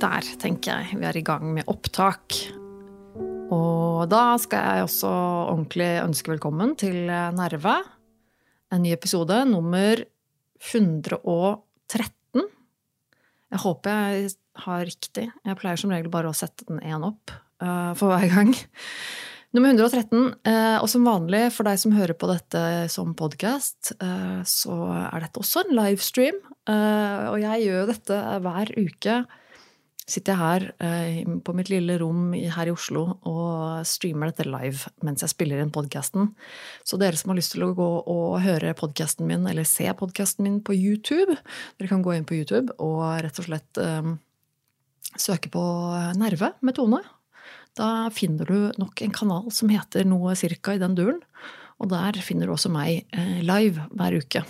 Der tenker jeg vi er i gang med opptak. Og da skal jeg også ordentlig ønske velkommen til Nerve. En ny episode, nummer 113. Jeg håper jeg har riktig. Jeg pleier som regel bare å sette den én opp uh, for hver gang. Nummer 113. Uh, og som vanlig for deg som hører på dette som podkast, uh, så er dette også en livestream. og jeg gjør dette hver uke sitter jeg her eh, på mitt lille rom her i Oslo og streamer dette live mens jeg spiller inn podkasten. Så dere som har lyst til å gå og høre podkasten min, eller se podkasten min på YouTube, dere kan gå inn på YouTube og rett og slett eh, søke på Nerve med Tone. Da finner du nok en kanal som heter noe cirka i den duren. Og der finner du også meg eh, live hver uke.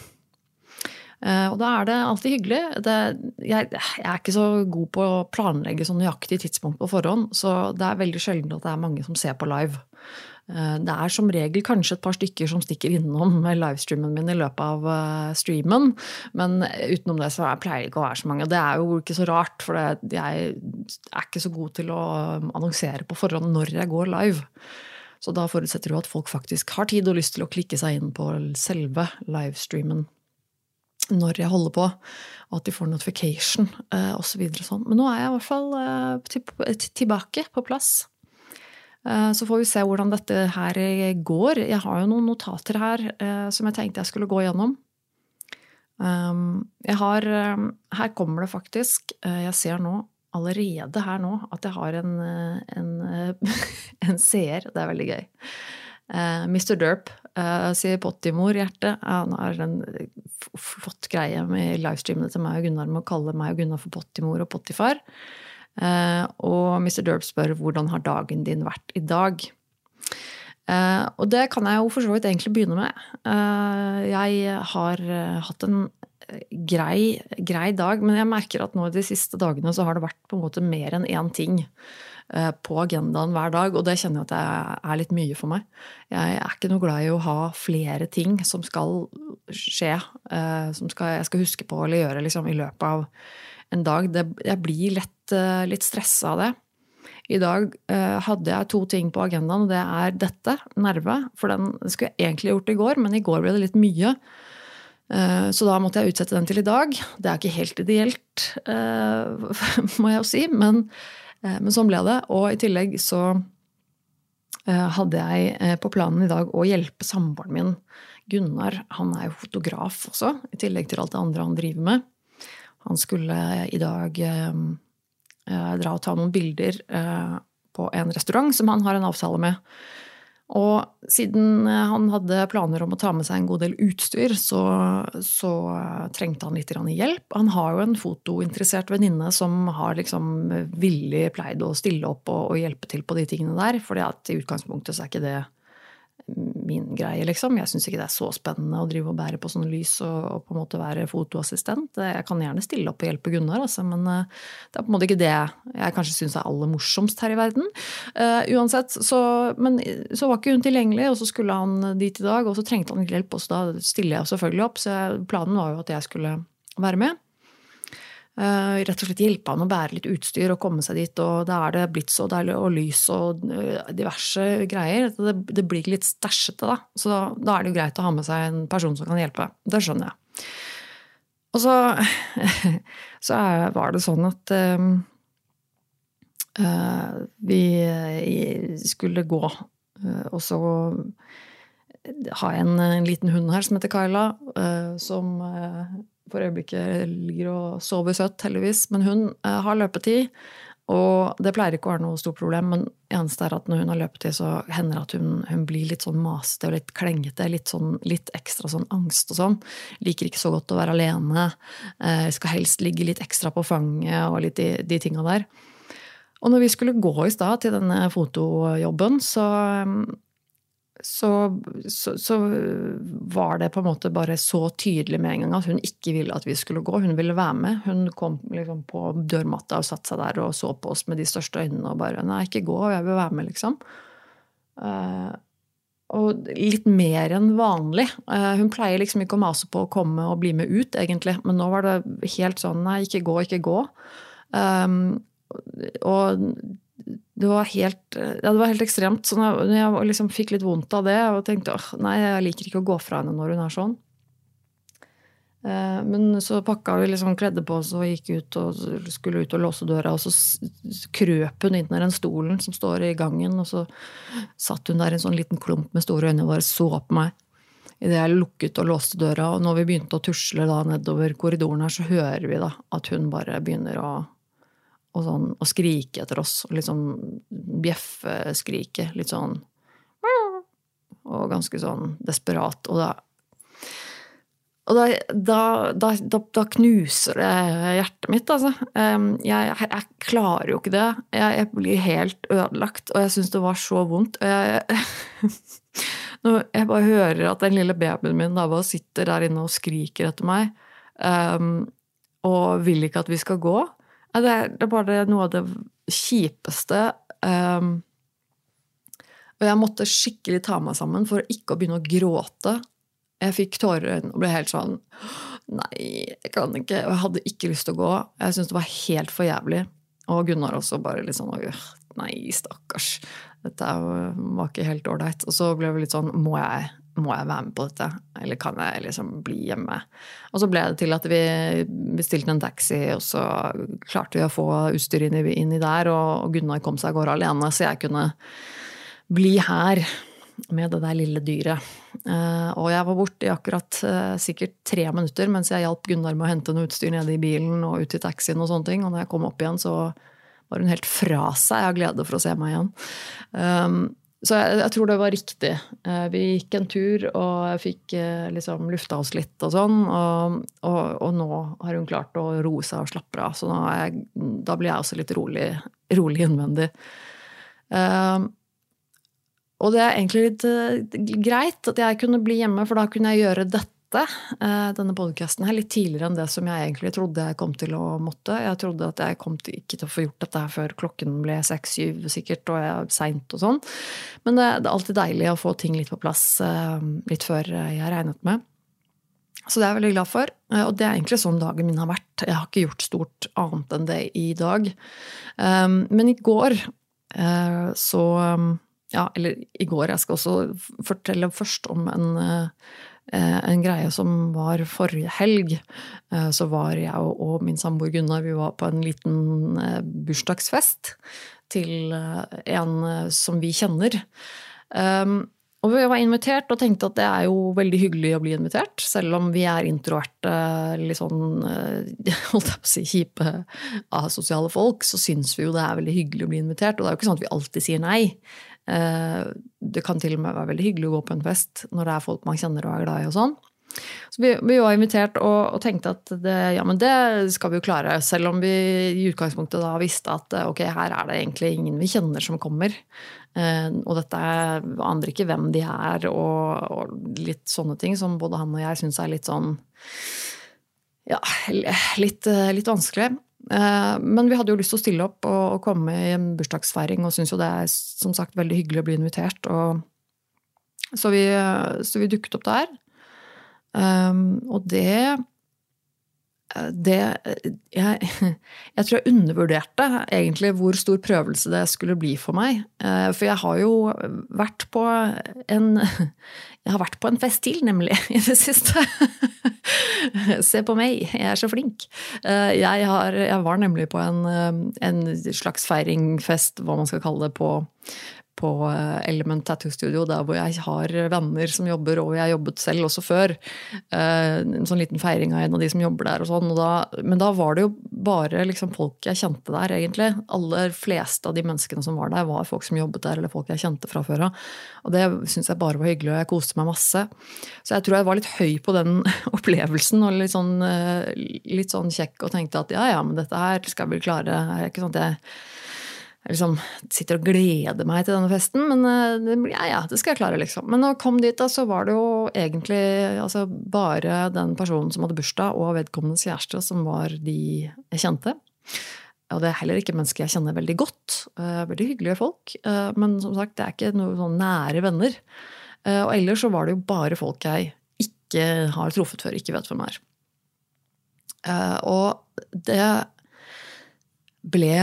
Eh, og da er det alltid hyggelig. Det, jeg, jeg, er ikke så god på å planlegge sånn nøyaktig tidspunkt på forhånd, så det er veldig sjelden at det er mange som ser på live. Eh, det er som regel kanskje et par stykker som stikker innom livestreamen min i løpet av eh, streamen, men utenom det så pleier det ikke å være så mange. Det er jo ikke så rart, for jeg er ikke så god til å annonsere på forhånd når jeg går live. Så da forutsetter du at folk faktisk har tid og lyst til å klikke seg inn på selve livestreamen når jeg holder på, og at de får notification eh, osv. Så sånn. Men nå er jeg i hvert fall eh, tilbake på plass. Eh, så får vi se hvordan dette her går. Jeg har jo noen notater her eh, som jeg tenkte jeg skulle gå gjennom. Um, jeg har eh, Her kommer det faktisk eh, Jeg ser nå allerede her nå at jeg har en, en, en seer. Det er veldig gøy. Uh, Mr. Derp uh, sier Pottimor-hjerte. Han har en flott greie med livestreamene til meg og Gunnar med å kalle meg og Gunnar for Pottimor og Pottifar. Uh, og Mr. Derp spør hvordan har dagen din vært i dag? Uh, og det kan jeg jo for så vidt egentlig begynne med. jeg har hatt en grei, grei dag, men jeg merker at nå de siste dagene så har det vært på en måte mer enn én ting. Eh, på agendaen hver dag, og det kjenner jeg at det er litt mye for meg. Jeg er ikke noe glad i å ha flere ting som skal skje, eh, som jeg skal huske på eller gjøre liksom, i løpet av en dag. Det, jeg blir lett eh, litt stressa av det. I dag hadde jeg to ting på agendaen, og det er dette, nerve. For den skulle jeg egentlig gjort i går, men i går ble det litt mye. Så da måtte jeg utsette den til i dag. Det er ikke helt ideelt, må jeg jo si. Men men sånn ble det. Og i tillegg så eh, hadde jeg eh, på planen i dag å hjelpe samboeren min. Gunnar han er jo fotograf også, i tillegg til alt det andre han driver med. Han skulle i dag dra og ta noen bilder på en restaurant som han har en avtale med. Og siden han hadde planer om å ta med seg en god del utstyr, så, så trengte han litt hjelp. Han har jo en fotointeressert venninne som har liksom villig pleid å stille opp og, og hjelpe til på de tingene der. For i utgangspunktet så er ikke det min greie, liksom. Jeg syns ikke det er så spennende å drive og bære på sånne lys og, og, på en måte være fotoassistent. Jeg kan gjerne stille opp og hjelpe Gunnar, altså, men uh, det er på en måte ikke det jeg kanskje syns er aller morsomst her i verden. Uh, uansett, så, Men så var ikke hun tilgjengelig, og så skulle han dit i dag, og så trengte han hjelp, og så da stiller jeg selvfølgelig opp. Så planen var jo at jeg skulle være med. Uh, rett og slett hjelpe han å bære litt utstyr og komme seg dit. Og da er det blitt så deilig, og lys og uh, diverse greier. Det, det blir litt stæsjete, da. Så da, da, er det jo greit å ha med seg en person som kan hjelpe. Det skjønner jeg. Og så, så er, var det sånn at uh, vi skulle gå, og så har jeg en, en, liten hund her som heter Kyla, som for øyeblikket ligger og sover søtt, heldigvis. Men hun eh, har løpetid. Og det pleier ikke å være noe stort problem, men eneste er at når hun har løpetid, så hender det at hun, hun, blir litt sånn masete og litt klengete. Litt, sånn, litt ekstra sånn angst og sånn. Liker ikke så godt å være alene. Eh, skal helst ligge litt ekstra på fanget og litt de, de tinga der. Og når vi skulle gå i stad til denne fotojobben, så så, så, så, var det på en måte bare så tydelig med en gang at hun ikke ville at vi skulle gå. Hun ville være med. Hun kom liksom på dørmatta og satte seg der og så på oss med de største øynene og bare 'Nei, ikke gå, jeg vil være med', liksom. Uh, og litt mer enn vanlig. Uh, hun pleier liksom ikke å mase på å komme og bli med ut, egentlig. Men nå var det helt sånn 'nei, ikke gå, ikke gå'. Um, og det var helt, ja, det var helt ekstremt. Så når jeg liksom fikk litt vondt av det og tenkte åh, nei, jeg liker ikke å gå fra henne når hun er sånn. Eh, men så pakka vi liksom, kledde på oss og gikk ut og skulle ut og låse døra. Og så krøp hun inn i den stolen som står i gangen, og så satt hun der i en sånn liten klump med store øyne og bare så på meg. Idet jeg lukket og låste døra, og når vi begynte å tusle da nedover korridoren her, så hører vi da at hun bare begynner å og, sånn, og skrike etter oss. Og litt sånn bjeffeskrike. Litt sånn Og ganske sånn desperat. Og da og da, da, da, da, knuser det hjertet mitt, altså. Jeg, jeg, klarer jo ikke det. Jeg, jeg blir helt ødelagt, og jeg syns det var så vondt. Jeg, når jeg bare hører at den lille babyen min da bare sitter der inne og skriker etter meg, um, og vil ikke at vi skal gå, det er, det bare noe av det kjipeste. Um, og jeg måtte skikkelig ta meg sammen for ikke å begynne å gråte. Jeg fikk tårer i øynene og ble helt sånn Nei, jeg kan ikke. Og jeg hadde ikke lyst til å gå. Jeg syntes det var helt for jævlig. Og Gunnar også bare litt sånn Nei, stakkars. Dette var ikke helt ålreit. Og så ble vi litt sånn Må jeg må jeg være med på dette, eller kan jeg liksom bli hjemme? Og så ble det til at vi bestilte en taxi, og så klarte vi å få utstyret inn, inn i der, og Gunnar kom seg av gårde alene, så jeg kunne bli her med det der lille dyret. Eh, og jeg var borte i akkurat eh, sikkert tre minutter mens jeg hjalp Gunnar med å hente noe utstyr nede i bilen og ut i taxien og sånne ting. Og når jeg kom opp igjen, så var hun helt fra seg av glede for å se meg igjen. Så jeg, jeg, tror det var riktig. Eh, vi gikk en tur, og jeg fikk eh, liksom lufta oss litt og sånn. Og, og, og, nå har hun klart å roe seg og slappe av, så jeg, da blir jeg også litt rolig, rolig innvendig. Um, og det er egentlig litt greit at jeg kunne bli hjemme, for da kunne jeg gjøre dette dette, eh, denne podkasten her, litt tidligere enn det som jeg egentlig trodde jeg kom til å måtte. Jeg trodde at jeg kom til, ikke til å få gjort dette her før klokken ble seks-syv sikkert, og jeg er seint og sånn. Men det, det, er alltid deilig å få ting litt på plass eh, litt før jeg regnet med. Så det er jeg veldig glad for. Eh, og det er egentlig sånn dagen min har vært. Jeg har ikke gjort stort annet enn det i dag. Men i går så Ja, eller i går. Jeg skal også fortelle først om en Eh, en greie som var forrige helg. Eh, så var jeg og min samboer Gunnar vi var på en liten eh, bursdagsfest til en som vi kjenner. Og vi var invitert og tenkte at det er jo veldig hyggelig å bli invitert. Selv om vi er introverte, litt sånn holdt jeg på å si, kjipe asosiale folk, så syns vi jo det er veldig hyggelig å bli invitert. Og det er jo ikke sånn at vi alltid sier nei. Eh, det kan til og med være veldig hyggelig å gå på en fest når det er folk man kjenner og er glad i. og sånn. Så vi, vi var invitert og, og, tenkte at det, ja, men det skal vi jo klare. Selv om vi i utgangspunktet da visste at eh, ok, her er det egentlig ingen vi kjenner som kommer. Eh, og dette aner ikke hvem de er, og, og, litt sånne ting som både han og jeg syns er litt sånn ja, litt, litt vanskelig. Eh, men vi hadde jo lyst til å stille opp og komme i en bursdagsfeiring, og syns jo det er som sagt veldig hyggelig å bli invitert. Så, vi, så vi dukket opp der. Um, og det det jeg, jeg, tror jeg undervurderte egentlig hvor stor prøvelse det skulle bli for meg. Eh, for jeg har jo vært på en Jeg har vært på en fest til, nemlig, i det siste. Se på meg, jeg er så flink. Eh, jeg, har, jeg var nemlig på en, eh, en slags feiringfest, hva man skal kalle det, på, på eh, Element Tattoo Studio, der hvor jeg har venner som jobber, og jeg jobbet selv også før. En sånn liten feiring av en av de som jobber der og sånn. Og da, men da var det jo bare liksom folk jeg kjente der, egentlig. Aller fleste av de menneskene som var der, var folk som jobbet der, eller folk jeg kjente fra før av. Og det syns jeg bare var hyggelig, og jeg koste meg masse. Så jeg tror jeg var litt høy på den opplevelsen, og litt sånn, litt sånn kjekk og tenkte at ja ja, men dette her skal vi klare. Det er ikke sånn at jeg jeg liksom sitter og gleder meg til denne festen, men eh, ja, ja, det skal jeg klare, liksom. Men når jeg kom dit, da, så var det jo egentlig altså, bare den personen som hadde bursdag, og vedkommendes kjæreste, som var de jeg kjente. Og det er heller ikke mennesker jeg kjenner veldig godt. Uh, veldig hyggelige folk. Uh, men som sagt, det er ikke noen sånn nære venner. Og ellers så var det jo bare folk jeg ikke har truffet før, ikke vet hvem er. og det ble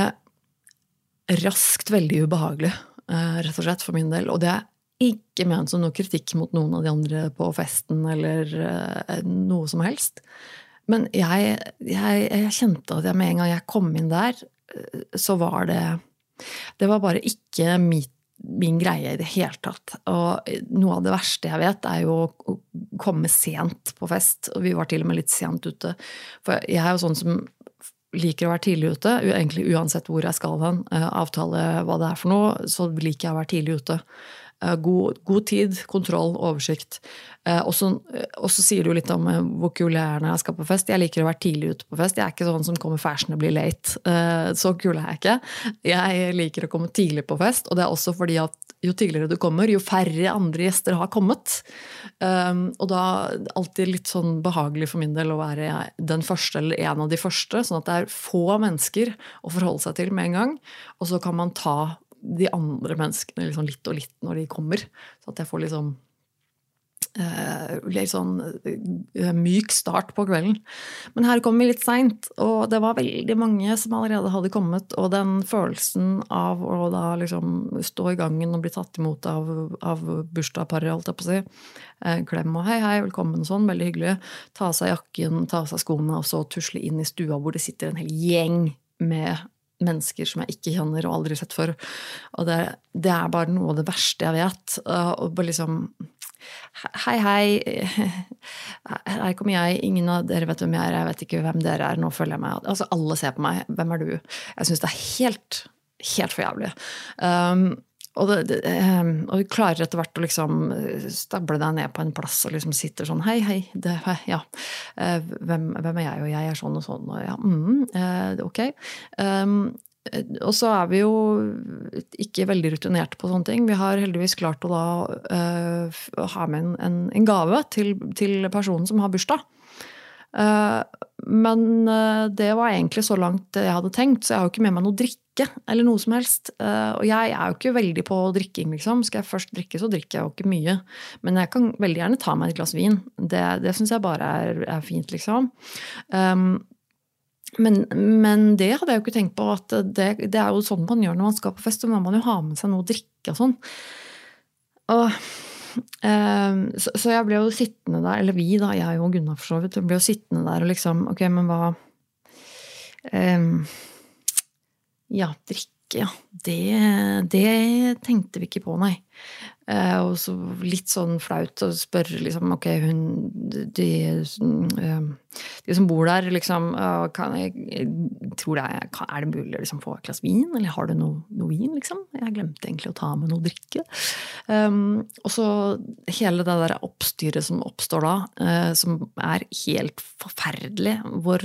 raskt veldig ubehagelig, rett og slett, for min del. Og det er ikke ment som noe kritikk mot noen av de andre på festen eller noe som helst. Men jeg, jeg, jeg, kjente at jeg med en gang jeg kom inn der, eh, så var det Det var bare ikke mitt, min greie i det hele tatt. Og noe av det verste jeg vet, er jo å komme sent på fest. Og vi var til og med litt sent ute. For jeg er jo sånn som liker å være tidlig ute, egentlig uansett hvor jeg skal hen. Eh, avtale hva det er for noe, så liker jeg å være tidlig ute. Eh, god, god, tid, kontroll, oversikt. Eh, og så sier du litt om eh, hvor kul jeg er når jeg skal på fest. Jeg liker å være tidlig ute på fest. Jeg er ikke sånn som kommer fashion og blir late. Så kul er jeg ikke. Jeg liker å komme tidlig på fest, og det er også fordi at jo tidligere du kommer, jo færre andre gjester har kommet. Og da alltid litt sånn behagelig for min del å være den første eller en av de første, sånn at det er få mennesker å forholde seg til med en gang. Og så kan man ta de andre menneskene liksom litt og litt når de kommer. Så at jeg får liksom uh, litt sånn uh, myk start på kvelden. Men her kom vi litt seint, og det var veldig mange som allerede hadde kommet. Og den følelsen av å da liksom stå i gangen og bli tatt imot av, av bursdagsparet, holdt jeg på å si. Uh, klem og hei, hei, velkommen og sånn, veldig hyggelig. Ta av seg jakken, ta av seg skoene, og så tusle inn i stua hvor det sitter en hel gjeng med mennesker som jeg ikke kjenner og aldri har sett før. Og det, det, er bare noe av det verste jeg vet. Og bare liksom Hei, hei. Her kommer jeg. Ingen av dere vet hvem jeg er. Jeg vet ikke hvem dere er. Nå føler jeg meg Altså, alle ser på meg. Hvem er du? Jeg syns det er helt, helt for jævlig. Um, og, det, det, ehm, og, du klarer etter hvert å liksom eh, stable deg ned på en plass og liksom sitter sånn Hei, hei, det, ja. Eh, hvem, hvem, er jeg, og jeg er sånn og sånn, og ja, mm, eh, ok. Um, og så er vi jo ikke veldig rutinerte på sånne ting. Vi har heldigvis klart å da uh, ha med en, en, gave til, til, personen som har bursdag. Uh, men uh, det var egentlig så langt jeg hadde tenkt, så jeg har jo ikke med meg noe drikke eller noe som helst. Eh, og jeg er jo ikke veldig på drikking, liksom. Skal jeg først drikke, så drikker jeg jo ikke mye. Men jeg kan veldig gjerne ta meg et glass vin. Det, det syns jeg bare er, er fint, liksom. Um, men, men, det hadde jeg jo ikke tenkt på. at det, det, er jo sånn man gjør når man skal på fest. Så må man jo ha med seg noe å drikke og sånn. Og, så, så, jeg ble jo sittende der, eller vi, da, jeg og Gunnar for så vidt, ble jo sittende der og liksom Ok, men hva um, ja, drikke, ja. Det, det, tenkte vi ikke på, nei. Eh, og så litt sånn flaut å spørre liksom Ok, hun de, eh, de, som bor der, liksom kan jeg, tror det er, er det mulig å liksom få et glass vin? Eller har du noe, noe, vin, liksom? Jeg glemte egentlig å ta med noe drikke. Um, og så hele det der oppstyret som oppstår da, uh, som er helt forferdelig, hvor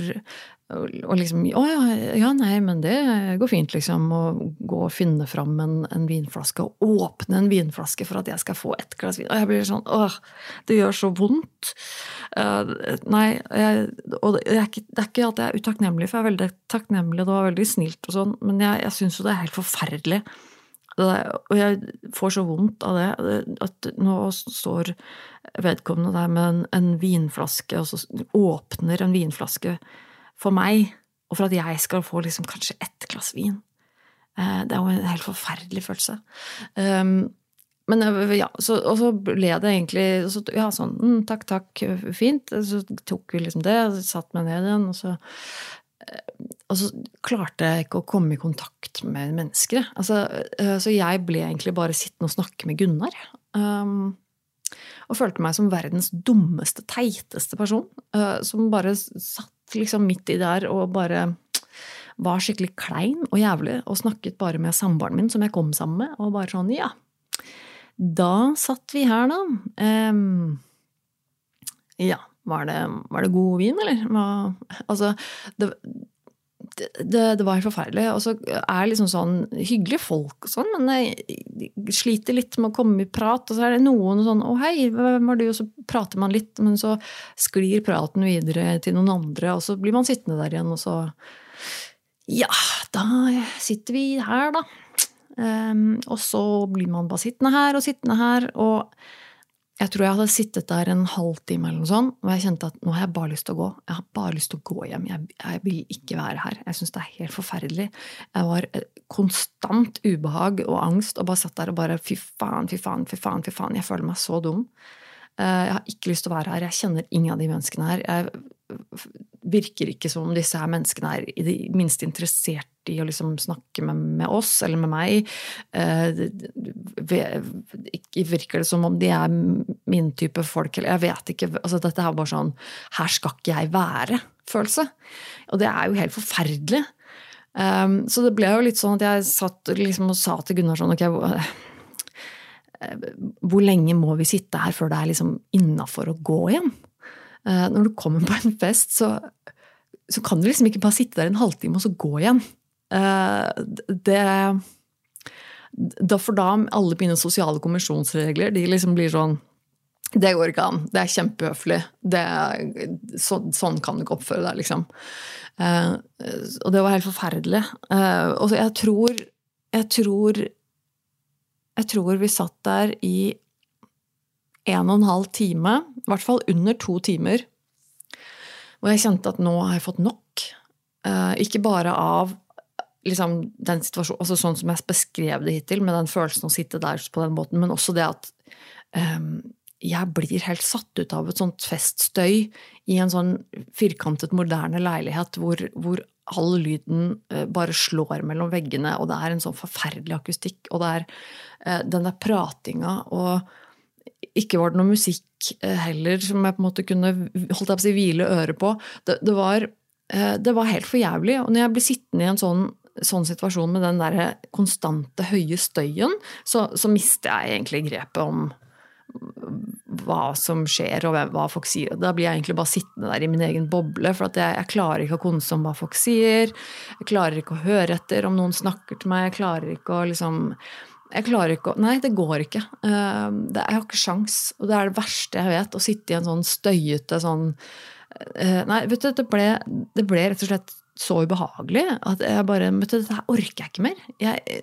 og liksom Å ja, ja, nei, men det går fint, liksom. Å gå og finne fram en, en, vinflaske og åpne en vinflaske for at jeg skal få ett glass vin. Og jeg blir sånn Åh, det gjør så vondt. Uh, nei, jeg, og det er, ikke, det er, ikke, at jeg er utakknemlig, for jeg er veldig takknemlig, det var veldig snilt og sånn, men jeg, jeg syns jo det er helt forferdelig. Der, og jeg får så vondt av det, at nå står vedkommende der med en, en vinflaske, og så åpner en vinflaske for meg, og for at jeg skal få liksom kanskje ett glass vin. Eh, det er jo en helt forferdelig følelse. Um, men eh, ja, så, og så ble det egentlig så, Ja, sånn mm, takk, takk, fint. Så tok vi liksom det, satt meg ned igjen, og så eh, og så klarte jeg ikke å komme i kontakt med mennesker. Altså, så jeg ble egentlig bare sittende og snakke med Gunnar. Um, og følte meg som verdens dummeste, teiteste person. Uh, som bare satt liksom midt i der og bare var skikkelig klein og jævlig og snakket bare med samboeren min, som jeg kom sammen med, og bare sånn ja. Da satt vi her, da. Um, ja, var det, var det, god vin, eller? Hva, altså, det, det, det, var helt forferdelig. Og så er liksom sånn hyggelige folk og sånn, men jeg sliter litt med å komme i prat. Og så er det noen sånn 'Å, hei, hvem er du?' Og så prater man litt, men så sklir praten videre til noen andre, og så blir man sittende der igjen, og så Ja, da sitter vi her, da. Um, og så blir man bare sittende her og sittende her, og jeg tror jeg hadde sittet der en halvtime eller noe sånt, og jeg kjente at nå har jeg bare lyst til å gå. Jeg har bare lyst til å gå hjem. Jeg, jeg vil ikke være her. Jeg syns det er helt forferdelig. Jeg var eh, konstant ubehag og angst og bare satt der og bare fy faen, fy faen, fy faen. fy faen. Jeg føler meg så dum. Eh, jeg har ikke lyst til å være her. Jeg kjenner ingen av de menneskene her. Jeg virker ikke som om disse her menneskene er i det minste interessert i å liksom snakke med, med, oss eller med meg. Eh, virker det som om de er min type folk. Eller jeg vet ikke. altså Dette er bare sånn Her skal ikke jeg være-følelse. Og det er jo helt forferdelig. Um, så det ble jo litt sånn at jeg satt liksom og sa til Gunnar sånn ok, hvor lenge må vi sitte her før det er liksom innafor å gå igjen? Uh, når du kommer på en fest, så, så, kan du liksom ikke bare sitte der en halvtime og så gå igjen. Uh, det da For da alle mine sosiale konvensjonsregler de liksom blir sånn Det går ikke an. Det er kjempehøflig. Så, sånn kan du ikke oppføre deg, liksom. Eh, og det var helt forferdelig. og jeg tror Jeg tror jeg tror vi satt der i en og en halv time, i hvert fall under to timer, hvor jeg kjente at nå har jeg fått nok. Eh, ikke bare av liksom, den situasjonen, altså sånn som jeg beskrev det hittil, med den følelsen å sitte der på den måten, men også det at um, jeg blir helt satt ut av et sånt feststøy i en sånn firkantet, moderne leilighet hvor, hvor all lyden eh, bare slår mellom veggene, og det er en sånn forferdelig akustikk. Og det er eh, den der pratinga, og ikke var det noe musikk eh, heller som jeg på en måte kunne holdt jeg på å si, hvile øret på. Det, det, var, det var helt for jævlig. Og når jeg blir sittende i en sånn, sånn situasjon med den der konstante høye støyen, så, så mister jeg egentlig grepet om hva som skjer og hva folk sier. Da blir jeg egentlig bare sittende der i min egen boble, for jeg, jeg, klarer ikke å konse om hva folk sier. Jeg klarer ikke å høre etter om noen snakker til meg. Jeg klarer ikke å liksom jeg klarer ikke å Nei, det går ikke. Det, jeg har ikke sjans. Og det er det verste jeg vet, å sitte i en sånn støyete sånn eh, Nei, vet du, det ble, det ble rett og slett så ubehagelig at jeg bare vet du, Dette orker jeg ikke mer.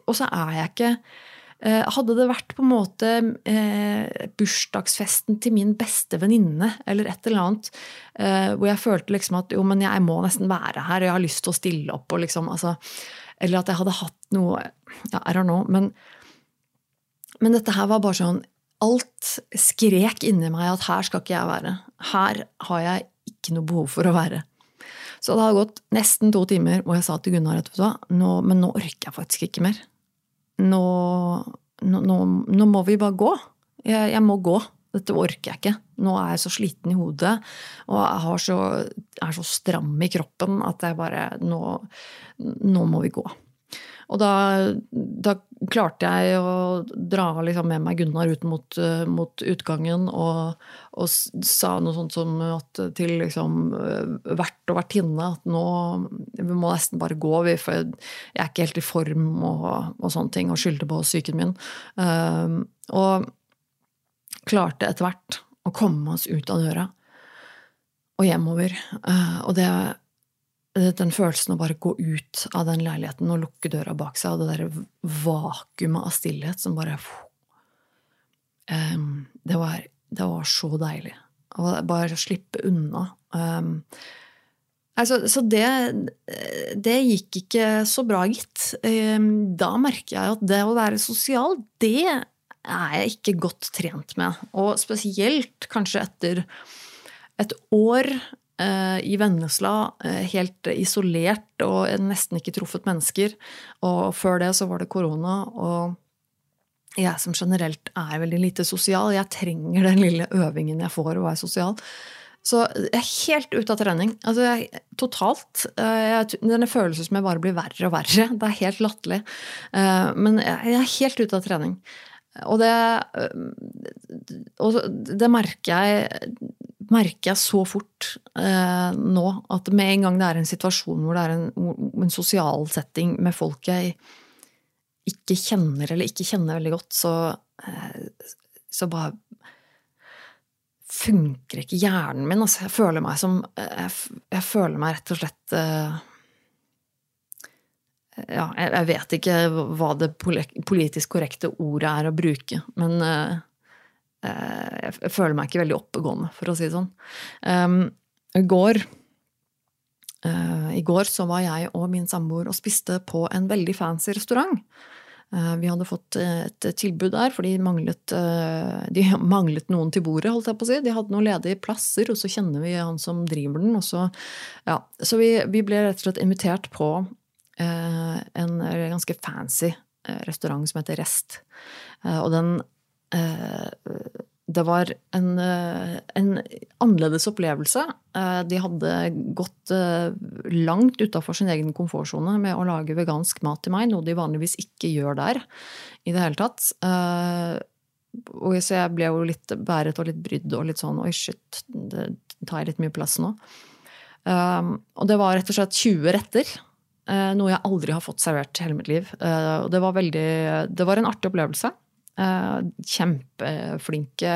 og så er jeg ikke Eh, hadde det vært på en måte eh, bursdagsfesten til min beste venninne eller et eller annet, eh, hvor jeg følte liksom at jo, men jeg må nesten være her, og jeg har lyst til å stille opp, og liksom, altså, Eller at jeg hadde hatt noe ja, I don't know. Men, men dette her var bare sånn Alt skrek inni meg at her skal ikke jeg være. Her har jeg ikke noe behov for å være. Så det hadde gått nesten to timer hvor jeg sa til Gunnar nå, men nå orker jeg faktisk ikke mer nå, nå, nå, må vi bare gå. Jeg, jeg, må gå. Dette orker jeg ikke. Nå er jeg så sliten i hodet og jeg så, er så stram i kroppen at jeg bare Nå, nå må vi gå. Og da, da, klarte jeg å dra liksom med meg Gunnar ut mot, uh, mot utgangen og, og, sa noe sånt som at til liksom uh, vert og vertinne at nå Vi må nesten bare gå, vi, for jeg er ikke helt i form og, og sånne ting, og skyldte på psyken min. Uh, og klarte etter hvert å komme oss ut av døra og hjemover. og det den følelsen å bare gå ut av den leiligheten og lukke døra bak seg, og det derre vakuumet av stillhet som bare um, det, var, det, var, så deilig. Og bare slippe unna. Um, altså, så det, det gikk ikke så bra, gitt. Um, da merker jeg at det å være sosial, det er jeg ikke godt trent med. Og spesielt kanskje etter et år i Vennesla, eh, helt isolert og nesten ikke truffet mennesker. Og før det så var det korona. Og jeg som generelt er veldig lite sosial, jeg trenger den lille øvingen jeg får å være sosial. Så jeg er helt ute av trening. Altså, jeg, totalt. Eh, jeg, denne følelsen som jeg bare blir verre og verre. Det er helt latterlig. Men jeg er helt ute av trening. Og det, og det merker jeg, merker jeg så fort eh, nå at med en gang det er en situasjon hvor det er en, en, sosial setting med folk jeg ikke kjenner eller ikke kjenner veldig godt, så, eh, så bare funker ikke hjernen min. Altså, jeg føler meg som Jeg, jeg føler meg rett og slett eh, ja, jeg vet ikke hva det politisk korrekte ordet er å bruke, men uh, jeg føler meg ikke veldig oppegående, for å si det sånn. Um, i, går, uh, I går så var jeg og min samboer og spiste på en veldig fancy restaurant. Vi hadde fått et tilbud der, for de manglet, de manglet, noen til bordet. holdt jeg på å si. De hadde noen ledige plasser, og så kjenner vi han som driver den. Så, ja. så vi, vi, ble rett og slett invitert på Eh, en ganske fancy eh, restaurant som heter Rest. Eh, og den det var en, en, annerledes opplevelse. De hadde gått langt utafor sin egen komfortsone med å lage vegansk mat til meg, noe de vanligvis ikke gjør der i det hele tatt. Og så jeg ble jo litt bæret og litt brydd og litt sånn oi, shit, det tar jeg litt mye plass nå. Og det var rett og slett 20 retter Eh, noe jeg aldri har fått servert hele mitt liv. Eh, og det var veldig Det var en artig opplevelse. Eh, kjempeflinke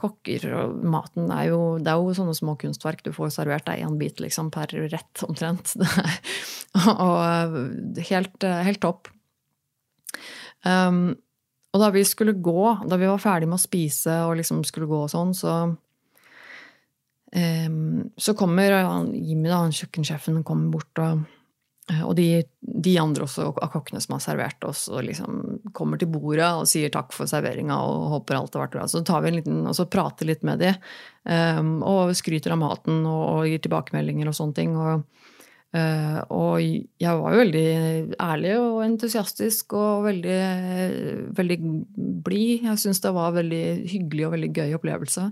kokker, og maten er jo Det er jo sånne små kunstverk. Du får servert deg én bit liksom per rett, omtrent. og helt, helt topp. Um, og da vi skulle gå, da vi var ferdig med å spise og liksom skulle gå og sånn, så så kommer Jimmy, da, kjøkkensjefen, kommer bort, og, eh, og de, de, andre også av kokkene som har servert oss, og liksom kommer til bordet og sier takk for serveringa og håper alt har vært bra. Så tar vi en liten, og så prater litt med de, um, og skryter av maten og, og, gir tilbakemeldinger og sånne ting. og og jeg var jo veldig ærlig og entusiastisk og veldig, veldig blid. Jeg syns det var veldig hyggelig og veldig gøy opplevelse.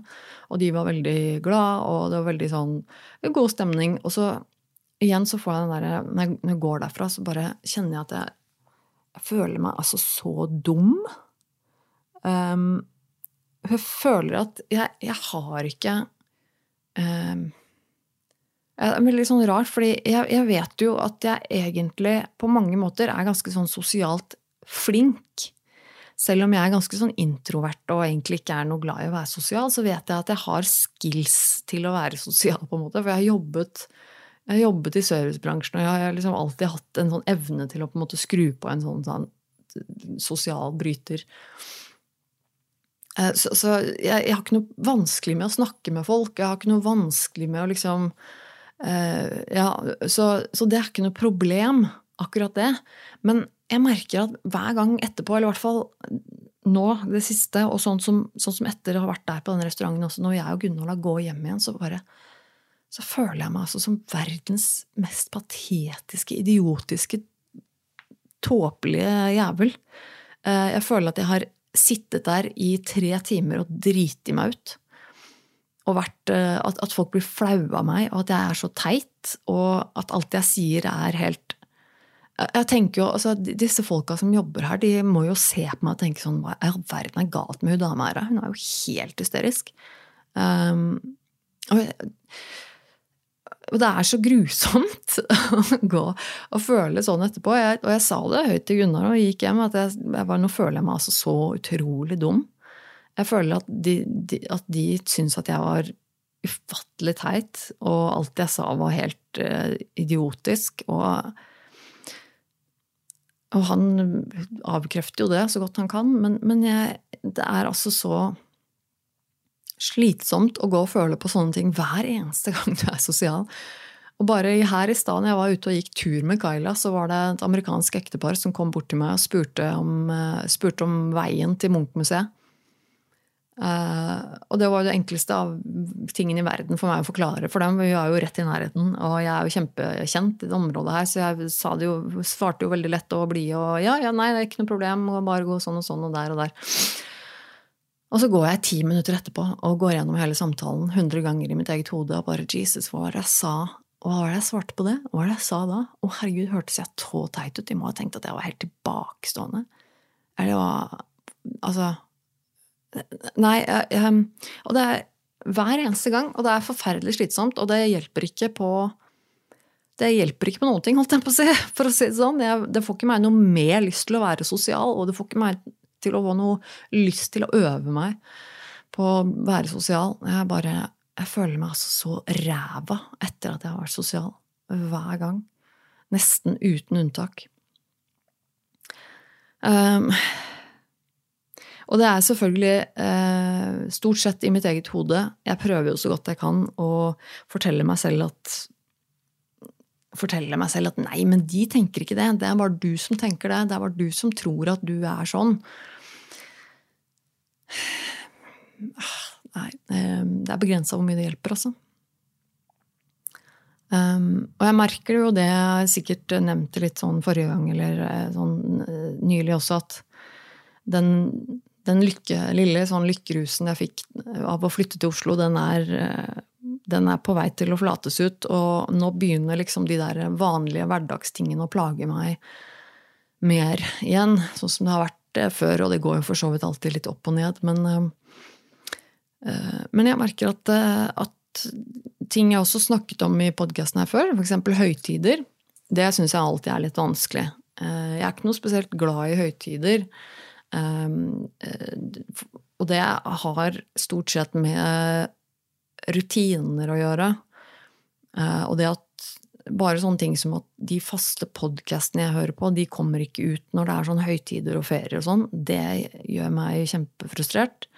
Og de var veldig glad, og det var veldig sånn god stemning. Og så igjen så får jeg den derre Når jeg går derfra, så bare kjenner jeg at jeg, jeg føler meg altså så dum. Um, jeg føler at jeg, jeg har ikke um, det er litt sånn rart, fordi jeg, jeg, vet jo at jeg egentlig på mange måter er ganske sånn sosialt flink. Selv om jeg er ganske sånn introvert og egentlig ikke er noe glad i å være sosial, så vet jeg at jeg har skills til å være sosial, på en måte. For jeg har jobbet, jeg har jobbet i servicebransjen, og jeg har liksom alltid hatt en sånn evne til å på en måte skru på en sånn, sånn sosial bryter. Eh, så, så jeg, jeg, har ikke noe vanskelig med å snakke med folk. Jeg har ikke noe vanskelig med å liksom Uh, ja, så, så, det er ikke noe problem, akkurat det. Men jeg merker at hver gang etterpå, eller i hvert fall nå, det siste, og sånn som, sånn som etter å ha vært der på den restauranten også, når jeg og Gunvald går hjem igjen, så bare så føler jeg meg altså som verdens mest patetiske, idiotiske, tåpelige jævel. Uh, jeg føler at jeg har sittet der i tre timer og driti meg ut og vært, eh, at, at, folk blir flaue av meg, og at jeg er så teit, og at alt jeg sier, er helt Jeg tenker jo, altså, Disse folka som jobber her, de må jo se på meg og tenke sånn Hva i all verden er galt med hun dama her? Hun er jo helt hysterisk. Um, og, og, det er så grusomt å gå og føle sånn etterpå. Jeg, og jeg sa det høyt til Gunnar og gikk hjem, at jeg, jeg var, nå føler jeg meg altså så utrolig dum. Jeg føler at de, de, at de syns at jeg var ufattelig teit, og alt jeg sa var helt uh, idiotisk. Og, og, han avkrefter jo det så godt han kan, men, men jeg, det er altså så slitsomt å gå og føle på sånne ting hver eneste gang du er sosial. Og bare her i stad jeg var ute og gikk tur med Kyla, så var det et amerikansk ektepar som kom bort til meg og spurte om, eh, spurte om veien til Munch-museet. Uh, og det var det enkleste av tingene i verden for meg å forklare for dem. Vi er jo rett i nærheten, og jeg er jo kjempekjent i det området her, så jeg jo, svarte jo veldig lett og blid og ja, ja, nei, det er ikke noe problem, bare gå sånn og sånn og der og der. Og så går jeg ti minutter etterpå og går gjennom hele samtalen hundre ganger i mitt eget hode og bare Jesus, hva var det jeg sa? Hva var det jeg svarte på det? Hva var det jeg sa da? Å, herregud, hørtes jeg så teit ut? De må ha tenkt at jeg var helt tilbakestående. Eller hva Altså Nei, jeg, og det er hver eneste gang, og det er forferdelig slitsomt, og det hjelper ikke på det hjelper ikke på noen ting, holdt jeg på å si. For å si det sånn. Jeg, det får ikke meg noe mer lyst til å være sosial, og det får ikke meg til å få noe lyst til å øve meg på å være sosial. Jeg bare Jeg føler meg altså så ræva etter at jeg har vært sosial. Hver gang. Nesten uten unntak. Um, og det er selvfølgelig eh, stort sett i mitt eget hode. Jeg prøver jo så godt jeg kan å fortelle meg selv at fortelle meg selv at nei, men de tenker ikke det. Det er bare du som tenker det. Det er bare du som tror at du er sånn. Nei, ehm, det er begrensa hvor mye det hjelper, altså. Um, og jeg merker jo det jeg sikkert nevnte litt sånn forrige gang, eller eh, sånn eh, nylig også, at den, den lykke, lille sånn lykkerusen jeg fikk av å flytte til Oslo, den er eh, den er på vei til å forlates ut, og nå begynner liksom de der vanlige hverdagstingene å plage meg mer igjen, sånn som det har vært eh, før, og det går jo for så vidt alltid litt opp og ned, men, uh, men jeg merker at, at, ting jeg også snakket om i podkasten her før, f.eks. høytider, det syns jeg alltid er litt vanskelig. Jeg er ikke noe spesielt glad i høytider. Um, uh, og det har stort sett med rutiner å gjøre. Eh, og det at bare sånne ting som at de faste podkastene jeg hører på, de kommer ikke ut når det er sånn høytider og ferier og sånn, det gjør meg kjempefrustrert.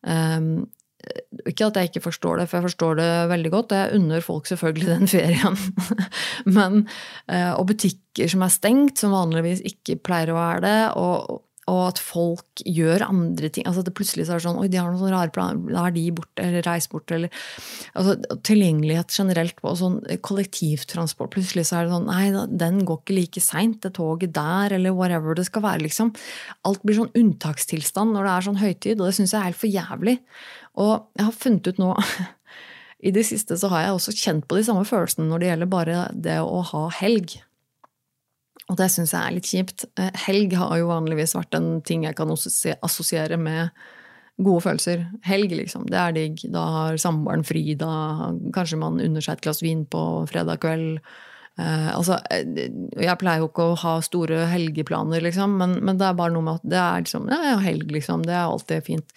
Um, ikke at jeg ikke forstår det, for jeg forstår det veldig godt. Og jeg unner folk selvfølgelig den ferien. Men, uh, og butikker som er stengt, som vanligvis ikke pleier å være det. Og, og at folk gjør andre ting. altså at det Plutselig så er sånn Oi, de har noen sånne rare planer. Da er de borte, eller reis bort, eller altså, Tilgjengelighet generelt på sånn kollektivtransport. Plutselig så er det sånn Nei, den går ikke like seint, det toget der, eller whatever det skal være, liksom. Alt blir sånn unntakstilstand når det er sånn høytid, og det syns jeg er helt for jævlig. Og jeg har funnet ut nå I det siste så har jeg også kjent på de samme følelsene når det gjelder bare det å ha helg. Og det syns jeg er litt kjipt. Eh, helg har jo vanligvis vært en ting jeg kan assosiere med gode følelser. Helg, liksom. Det er digg. Da har samboeren fri. Da kanskje man unner seg et glass vin på fredag kveld. Eh, altså, eh, jeg pleier jo ikke å ha store helgeplaner, liksom, men, men, det er bare noe med at det er liksom Ja, helg, liksom. Det er alltid fint.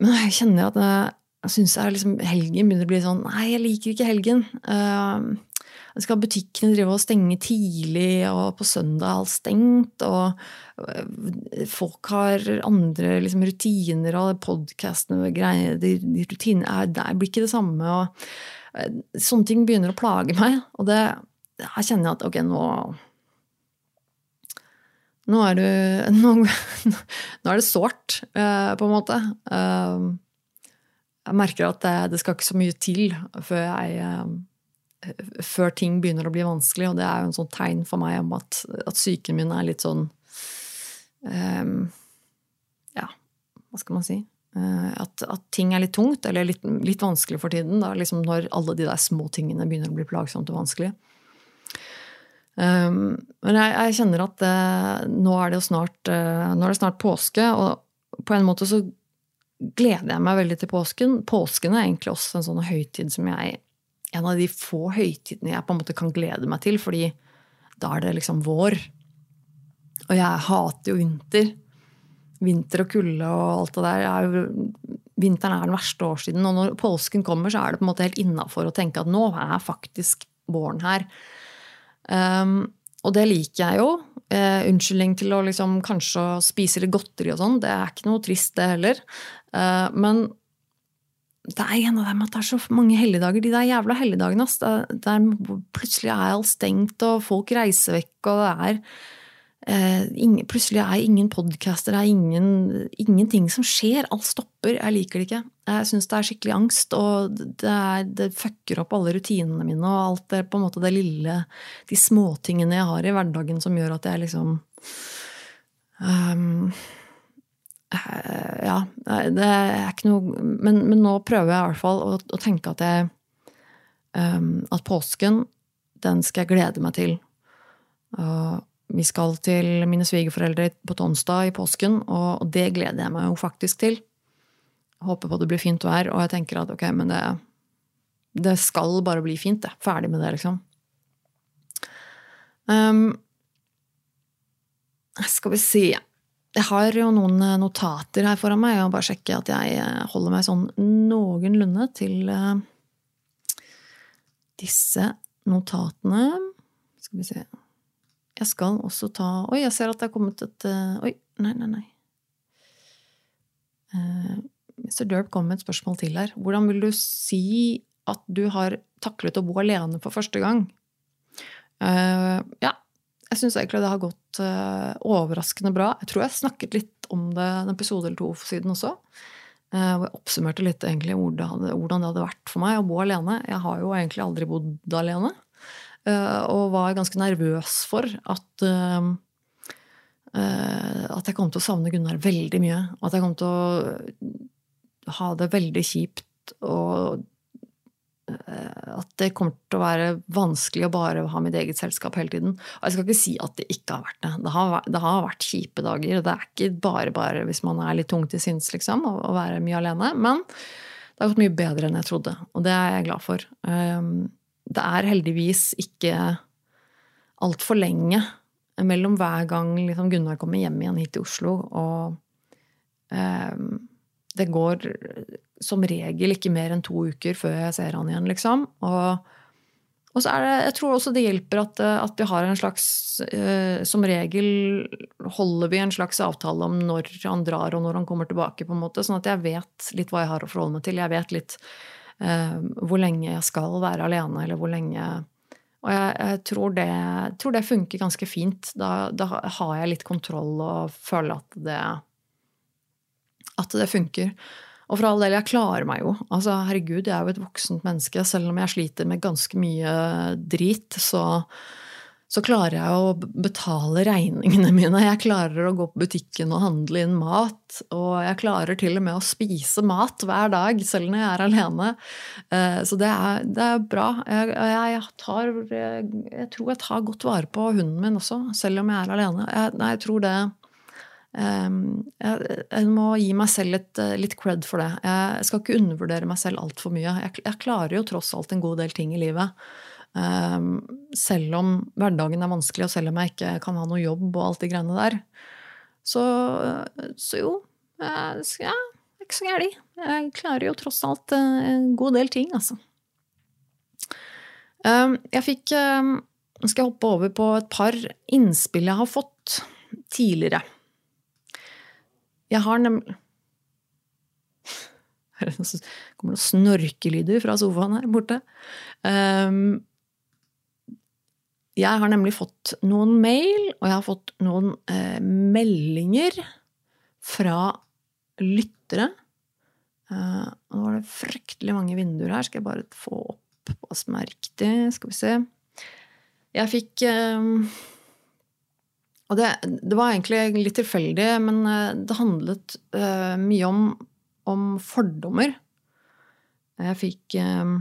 Men jeg kjenner at jeg, jeg syns liksom, helgen begynner å bli sånn Nei, jeg liker ikke helgen. Uh, skal butikkene drive og stenge tidlig, og på søndag er alt stengt. Og folk har andre liksom, rutiner, og podkastene og greier de, de rutinene er, der, blir ikke det samme. og øh, Sånne ting begynner å plage meg. Og det, her kjenner jeg at ok, nå nå er, du, nå, nå er det sårt, uh, på en måte. Uh, jeg merker at det, det, skal ikke så mye til før jeg før ting begynner å bli vanskelig. Og det er jo en sånn tegn for meg om at, at psyken min er litt sånn um, Ja, hva skal man si? Uh, at, at, ting er litt tungt, eller litt, litt vanskelig for tiden. Da, liksom når alle de der små tingene begynner å bli plagsomt og vanskelig. Um, men jeg, jeg, kjenner at uh, nå, er det snart, uh, nå er det snart påske, og på en måte så gleder jeg meg veldig til påsken. Påsken er egentlig også en sånn høytid som jeg en av de få høytidene jeg på en måte kan glede meg til, fordi da er det liksom vår. Og jeg hater jo vinter. Vinter og kulde og alt det der. Er vinteren er den verste årstiden. Og når påsken kommer, så er det på en måte helt innafor å tenke at nå er faktisk våren her. Um, og det liker jeg jo. Uh, unnskyldning til å liksom kanskje spise litt godteri og sånn. Det er ikke noe trist, det heller. Uh, men det er en av dem at det er så mange helligdager. De der jævla helligdagene. ass. der plutselig er alt stengt, og folk reiser vekk, og det er eh, ingen, Plutselig er ingen podcaster, det er ingen, ingenting som skjer. Alt stopper. Jeg liker det ikke. Jeg syns det er skikkelig angst, og det, er, det, fucker opp alle rutinene mine og alt det, på en måte det lille De småtingene jeg har i hverdagen som gjør at jeg liksom um, ja, det er ikke noe Men, men nå prøver jeg i hvert fall å, å tenke at jeg um, At påsken, den skal jeg glede meg til. Uh, vi skal til mine svigerforeldre på Tonstad i påsken, og det gleder jeg meg jo faktisk til. Håper på det blir fint vær, og jeg tenker at ok, men det, det skal bare bli fint, det. Ferdig med det, liksom. Um, skal vi se Jeg har jo noen notater her foran meg. Jeg må bare sjekke at jeg holder meg sånn noenlunde til uh, disse notatene. Skal vi se Jeg skal også ta Oi, jeg ser at det er kommet et Oi, nei, nei, nei. Mr. Derp kom med et spørsmål til her. Hvordan vil du si at du har taklet å bo alene for første gang? Uh, ja, jeg syns egentlig det har gått uh, overraskende bra. Jeg tror jeg snakket litt om det en episode eller to siden også. Uh, hvor jeg oppsummerte litt egentlig hvordan det, hvordan det hadde vært for meg å bo alene. Jeg har jo egentlig aldri bodd alene. og var ganske nervøs for at at jeg kom til å savne Gunnar veldig mye. Og at jeg kom til å ha det veldig kjipt og at det kommer til å være vanskelig å bare ha mitt eget selskap hele tiden. Og jeg skal ikke si at det ikke har vært det. Det har, det har vært kjipe dager. og Det er ikke bare bare hvis man er litt tung til sinns, liksom, å, være mye alene. Men det har gått mye bedre enn jeg trodde, og det er jeg glad for. Um, det er heldigvis ikke altfor lenge mellom hver gang liksom, Gunnar kommer hjem igjen hit til Oslo, og um, det går som regel ikke mer enn to uker før jeg ser han igjen, liksom. Og, og så er det, jeg tror også det hjelper at, at vi har en slags eh, Som regel holder vi en slags avtale om når han drar og når han kommer tilbake, på en måte, sånn at jeg vet litt hva jeg har å forholde meg til. Jeg vet litt eh, hvor lenge jeg skal være alene, eller hvor lenge Og jeg, jeg tror, det, tror, det, funker ganske fint. Da, da har jeg litt kontroll og føler at det at det funker. Og for all del, jeg klarer meg jo. Altså, herregud, jeg er jo et voksent menneske. Selv om jeg sliter med ganske mye drit, så, så klarer jeg å betale regningene mine. Jeg klarer å gå på butikken og handle inn mat. Og jeg klarer til og med å spise mat hver dag, selv når jeg er alene. Eh, så det er, det er bra. Jeg, jeg, tar, jeg, tror jeg tar godt vare på hunden min også, selv om jeg er alene. Jeg, nei, jeg tror det jeg må gi meg selv litt, eh, litt cred for det. Jeg skal ikke undervurdere meg selv altfor mye. Jeg, klarer jo tross alt en god del ting i livet. Um, selv om hverdagen er vanskelig, og selv om jeg ikke kan ha noe jobb og alt de greiene der. Så, så jo, ja, ikke så gæren. Jeg klarer jo tross alt eh, en god del ting, altså. Um, jeg fikk Nå Skal jeg hoppe over på et par innspill jeg har fått tidligere. Jeg har nemlig Det kommer noen snorkelyder fra sofaen her borte. Um, jeg har nemlig fått noen mail, og jeg har fått noen eh, meldinger fra lyttere. Uh, nå var det fryktelig mange vinduer her. Skal jeg bare få opp hva som er riktig? Skal vi se. Jeg fikk uh, og det, det, var egentlig litt tilfeldig, men eh, det handlet uh, mye om, om, fordommer. Jeg fikk uh,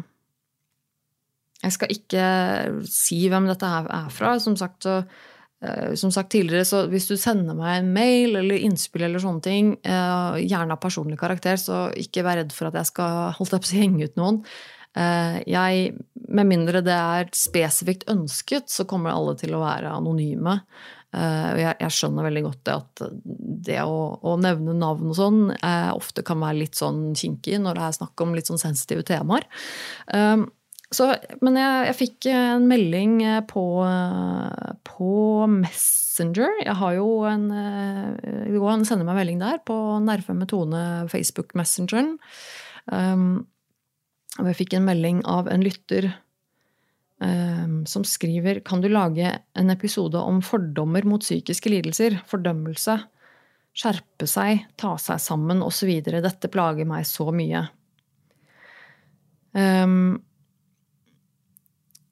Jeg skal ikke si hvem dette er fra. Som sagt, så, uh, som sagt tidligere, så hvis du sender meg en mail eller innspill eller sånne ting, gjerne av personlig karakter, så ikke vær redd for at jeg skal holdt opp, henge ut noen. Jeg, med mindre det er spesifikt ønsket, så kommer alle til å være anonyme. Uh, jeg, jeg, skjønner veldig godt det at det å, å nevne navn og sånn uh, ofte kan være litt sånn kinkig når det er snakk om litt sånn sensitive temaer. Uh, så, men jeg, jeg, fikk en melding på, på, Messenger. Jeg har jo en Det går an å sende meg melding der på Nerve med Tone Facebook-messengeren. Um, jeg fikk en melding av en lytter Ehm, som skriver Kan du lage en episode om fordommer mot psykiske lidelser? Fordømmelse? Skjerpe seg? Ta seg sammen? Osv. Dette plager meg så mye. Um,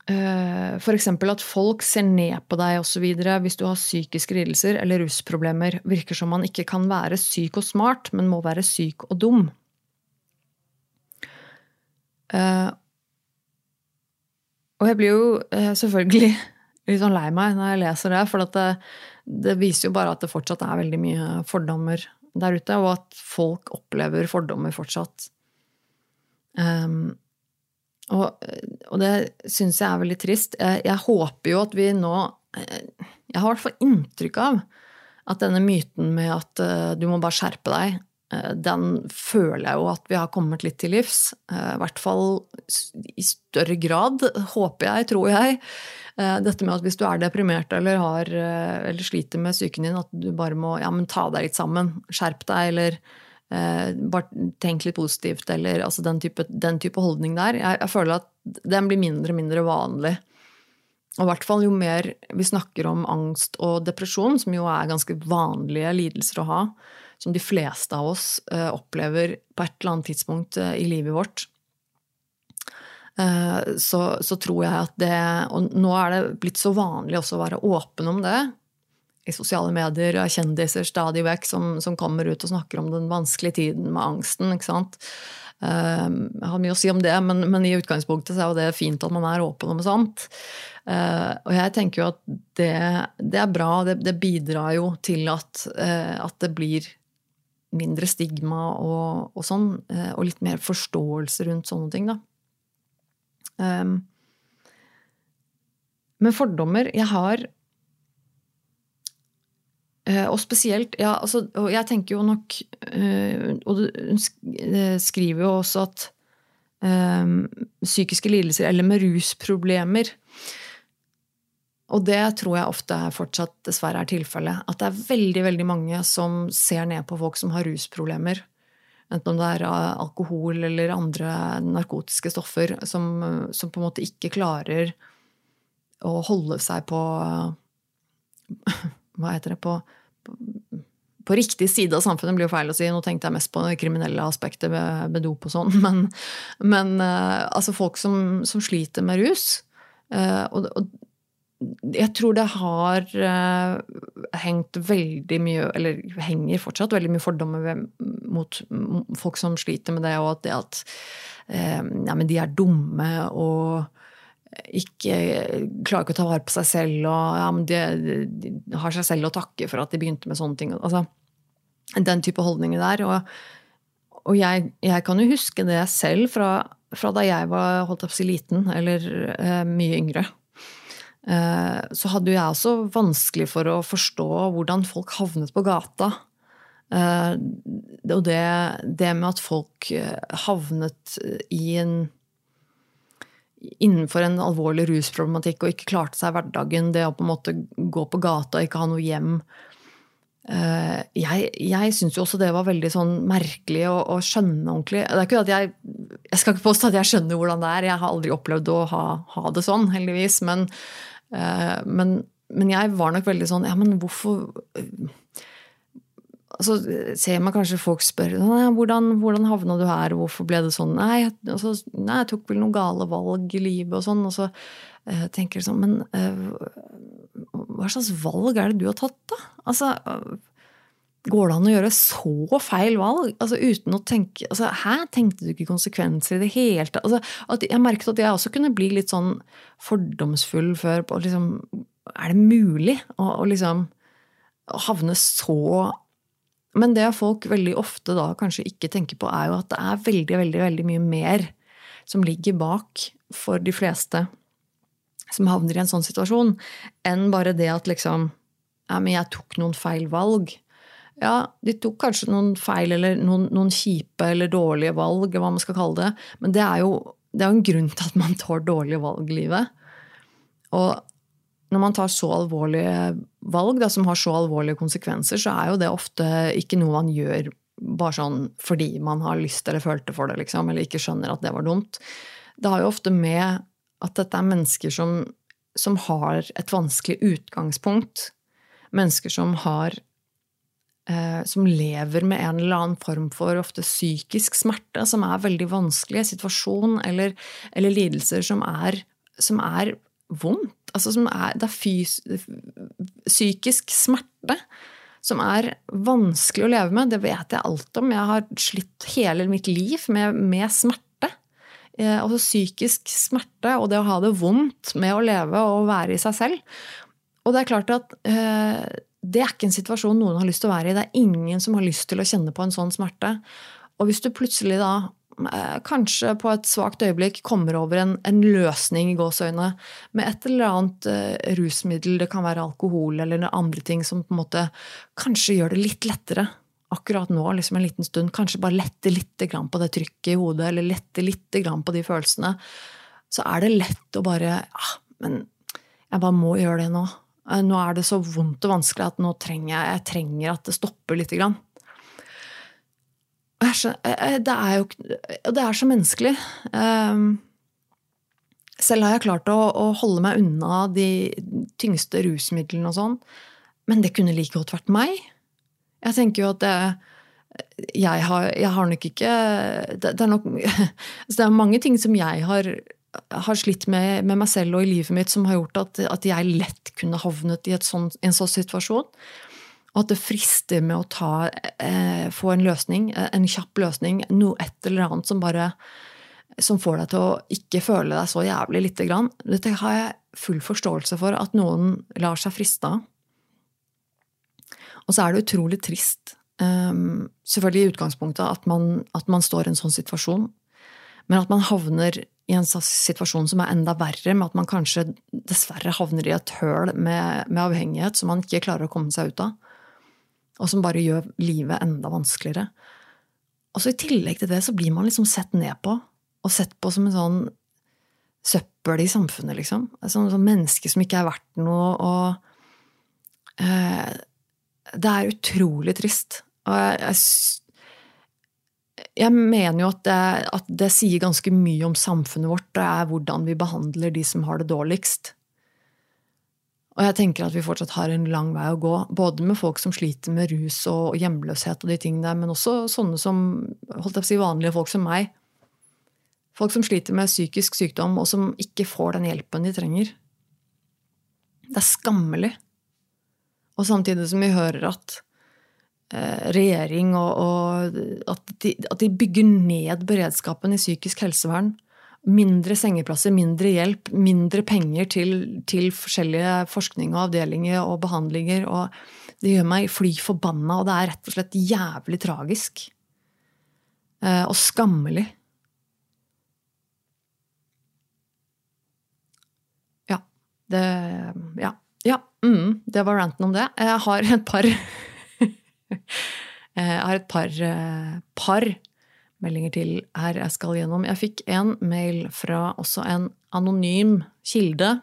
for eksempel at folk ser ned på deg osv. hvis du har psykiske lidelser eller rusproblemer. Virker som man ikke kan være syk og smart, men må være syk og dum. Uh, og jeg blir jo eh, selvfølgelig litt sånn lei meg når jeg leser det. For det, det, viser jo bare at det fortsatt er veldig mye fordommer der ute, og at folk opplever fordommer fortsatt. Um, og, og, det syns jeg er veldig trist. Jeg, jeg, håper jo at vi nå Jeg har i hvert fall inntrykk av at denne myten med at uh, du må bare skjerpe deg, den føler jeg jo at vi har kommet litt til livs. Uh, I hvert fall i større grad, håper jeg, tror jeg. Dette med at hvis du er deprimert eller, har, eller sliter med psyken din, at du bare må ja, ta deg litt sammen, skjerp deg, eller bare tenk litt positivt, eller altså den, type, den type, holdning der. Jeg, jeg føler at den blir mindre og mindre vanlig. Og i hvert fall jo mer vi snakker om angst og depresjon, som jo er ganske vanlige lidelser å ha, som de fleste av oss uh, opplever på et eller annet tidspunkt uh, i livet vårt, uh, så, så, tror jeg at det Og nå er det blitt så vanlig også å være åpen om det. I sosiale medier og kjendiser stadig vekk som, som, kommer ut og snakker om den vanskelige tiden med angsten. ikke sant? Jeg har mye å si om det, men, men i utgangspunktet så er det fint at man er åpen om sånt. Og jeg tenker jo at det, det er bra. Det, det, bidrar jo til at, at, det blir mindre stigma og, og sånn. Uh, og litt mer forståelse rundt sånne ting, da. Um, men fordommer Jeg har og spesielt ja, altså, og Jeg tenker jo nok Og hun skriver jo også at um, psykiske lidelser, eller med rusproblemer, og det tror jeg ofte fortsatt dessverre er tilfellet. At det er veldig veldig mange som ser ned på folk som har rusproblemer. Enten om det er eh, alkohol eller andre narkotiske stoffer som, som på en måte ikke klarer å holde seg på Hva heter det på, på, på riktig side av samfunnet blir jo feil å si. Nå tenkte jeg mest på det kriminelle aspektet med, med dop og sånn. Men, men eh, altså folk som, som sliter med rus. Eh, og, og jeg tror det har uh, hengt veldig mye, eller henger fortsatt veldig mye fordommer mot, folk som sliter med det, og at det at uh, ja, men de er dumme og ikke klarer ikke å ta vare på seg selv, og ja, men de, de har seg selv å takke for at de begynte med sånne ting. Altså, den type holdninger der. Og, og jeg, jeg, kan jo huske det selv fra, fra da jeg var holdt opp si liten, eller uh, mye yngre. Eh, så hadde jeg også vanskelig for å forstå hvordan folk havnet på gata. Eh, og det, det med at folk eh, havnet i en innenfor en alvorlig rusproblematikk og ikke klarte seg i hverdagen, det å på en måte gå på gata og ikke ha noe hjem. Jeg, jeg syns jo også det var veldig sånn merkelig å, å, skjønne ordentlig. Det er ikke at jeg, jeg skal ikke påstå at jeg skjønner hvordan det er, jeg har aldri opplevd å ha, ha det sånn, heldigvis. Men, men, men, jeg var nok veldig sånn Ja, men hvorfor så ser man kanskje folk spør hvordan, hvordan havna du her, hvorfor ble det sånn. Nei, altså, nei, jeg tok vel noen gale valg i livet og sånn. Og så uh, tenker jeg sånn Men uh, hva slags valg er det du har tatt, da? Altså, Går det an å gjøre så feil valg? Altså uten å tenke altså, Hæ, tenkte du ikke konsekvenser i det hele tatt? Altså, jeg merket at jeg også kunne bli litt sånn fordomsfull før på liksom Er det mulig å, å liksom å havne så Men det folk veldig ofte da kanskje ikke tenker på, er jo at det er veldig, veldig, veldig mye mer som ligger bak for de fleste som havner i en sånn situasjon, enn bare det at liksom Ja, men jeg tok noen feil valg. Ja, de tok kanskje noen feil eller noen, noen, kjipe eller dårlige valg, hva man skal kalle det. Men det er jo det er en grunn til at man tar dårlige valg i livet. Og når man tar så alvorlige valg da, som har så alvorlige konsekvenser, så er jo det ofte ikke noe man gjør bare sånn fordi man har lyst eller følte for det, liksom, eller ikke skjønner at det var dumt. Det har jo ofte med at dette er mennesker som, som har et vanskelig utgangspunkt. Mennesker som har som lever med en eller annen form for ofte psykisk smerte, som er veldig vanskelig, situasjon eller, eller lidelser som er, som er vondt. Altså som er, det er fys, psykisk smerte som er vanskelig å leve med. Det vet jeg alt om. Jeg har slitt hele mitt liv med, med smerte. Eh, altså psykisk smerte og det å ha det vondt med å leve og være i seg selv. Og det er klart at eh, det er ikke en situasjon noen har lyst til å være i. Det er ingen som har lyst til å kjenne på en sånn smerte. Og hvis du plutselig da eh, kanskje på et svakt øyeblikk kommer over en, en løsning i gåseøyne med et eller annet uh, rusmiddel, det kan være alkohol eller andre ting som på en måte kanskje gjør det litt lettere akkurat nå, liksom en liten stund, kanskje bare lette litt på det trykket i hodet, eller lette litt på de følelsene, så er det lett å bare ah, Men jeg bare må gjøre det nå. Eh, nå er det så vondt og vanskelig at nå trenger jeg, jeg trenger at det stopper lite grann. Eh, eh, det er jo Det er så menneskelig. Selv har jeg klart å, å holde meg unna de tyngste rusmidlene og sånn, men det kunne like godt vært meg. Jeg tenker jo at det, jeg, har, jeg har nok ikke det, det, er nok det er mange ting som jeg har, har slitt med, med, meg selv og i livet mitt som har gjort at, at jeg lett kunne havnet i sånt, en sånn situasjon. Og at det frister med å ta, eh, få en løsning, en kjapp løsning, noe et eller annet som bare som får deg til å ikke føle deg så jævlig lite grann. Dette har jeg full forståelse for at noen lar seg friste av. Og så er det utrolig trist, um, selvfølgelig i utgangspunktet, at man, at man, står i en sånn situasjon. Men at man havner i en situasjon som er enda verre, med at man kanskje dessverre havner i et høl med, med avhengighet som man ikke klarer å komme seg ut av. Og som bare gjør livet enda vanskeligere. Og så I tillegg til det så blir man liksom sett ned på, og sett på som en sånn søppel i samfunnet, liksom. Et sånn, sånn menneske som ikke er verdt noe. og eh, det er utrolig trist. Og jeg, jeg, jeg mener jo at det, at det, sier ganske mye om samfunnet vårt. Det er hvordan vi behandler de som har det dårligst. Og jeg tenker at vi fortsatt har en lang vei å gå. Både med folk som sliter med rus og hjemløshet, og de tingene men også sånne som holdt jeg på å si, vanlige folk som meg. Folk som sliter med psykisk sykdom, og som ikke får den hjelpen de trenger. Det er skammelig. Og samtidig som vi hører at regjering og, og at, de, at, de, bygger ned beredskapen i psykisk helsevern. Mindre sengeplasser, mindre hjelp, mindre penger til, til forskjellige forskning og avdelinger og behandlinger. og Det gjør meg fly forbanna, og det er rett og slett jævlig tragisk. Eh, og skammelig. Ja. Det Ja. Ja, mm, det var ranten om det. Jeg har et par Jeg har et par, eh, par meldinger til her jeg skal gjennom. Jeg fikk en mail fra også en anonym kilde.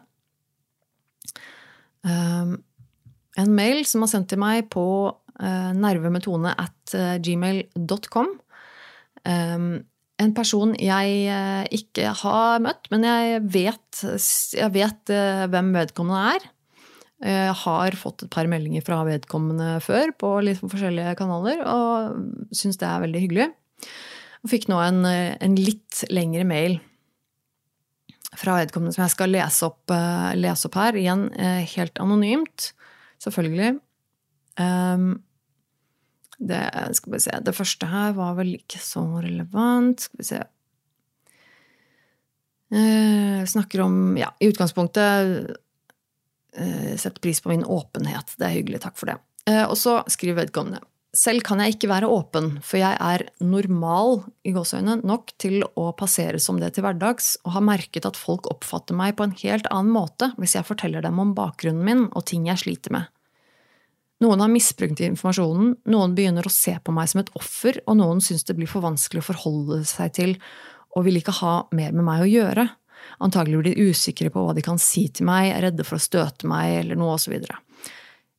Um, en mail som var sendt til meg på uh, nervemetone at gmail.com. Um, en person jeg ikke har møtt, men jeg vet, jeg vet hvem vedkommende er. Jeg har fått et par meldinger fra vedkommende før på litt forskjellige kanaler, og syns det er veldig hyggelig. Og fikk nå en, en, litt lengre mail fra vedkommende som jeg skal lese opp, eh, lese opp her. Igjen eh, helt anonymt, selvfølgelig. Um, det, skal vi se, det første her var vel ikke så relevant. Skal vi se eh, Snakker om Ja, i utgangspunktet Eh, setter pris på min åpenhet. Det er hyggelig. Takk for det. Eh, og så skriver vedkommende. Selv kan jeg ikke være åpen, for jeg er normal i gåsøgne nok til å passere som det til hverdags, og har merket at folk oppfatter meg på en helt annen måte hvis jeg forteller dem om bakgrunnen min og ting jeg sliter med. Noen har misbrukt informasjonen, noen begynner å se på meg som et offer, og noen syns det blir for vanskelig å forholde seg til og vil ikke ha mer med meg å gjøre. Antagelig blir usikre på hva de kan si til meg, er redde for å støte meg eller noe osv.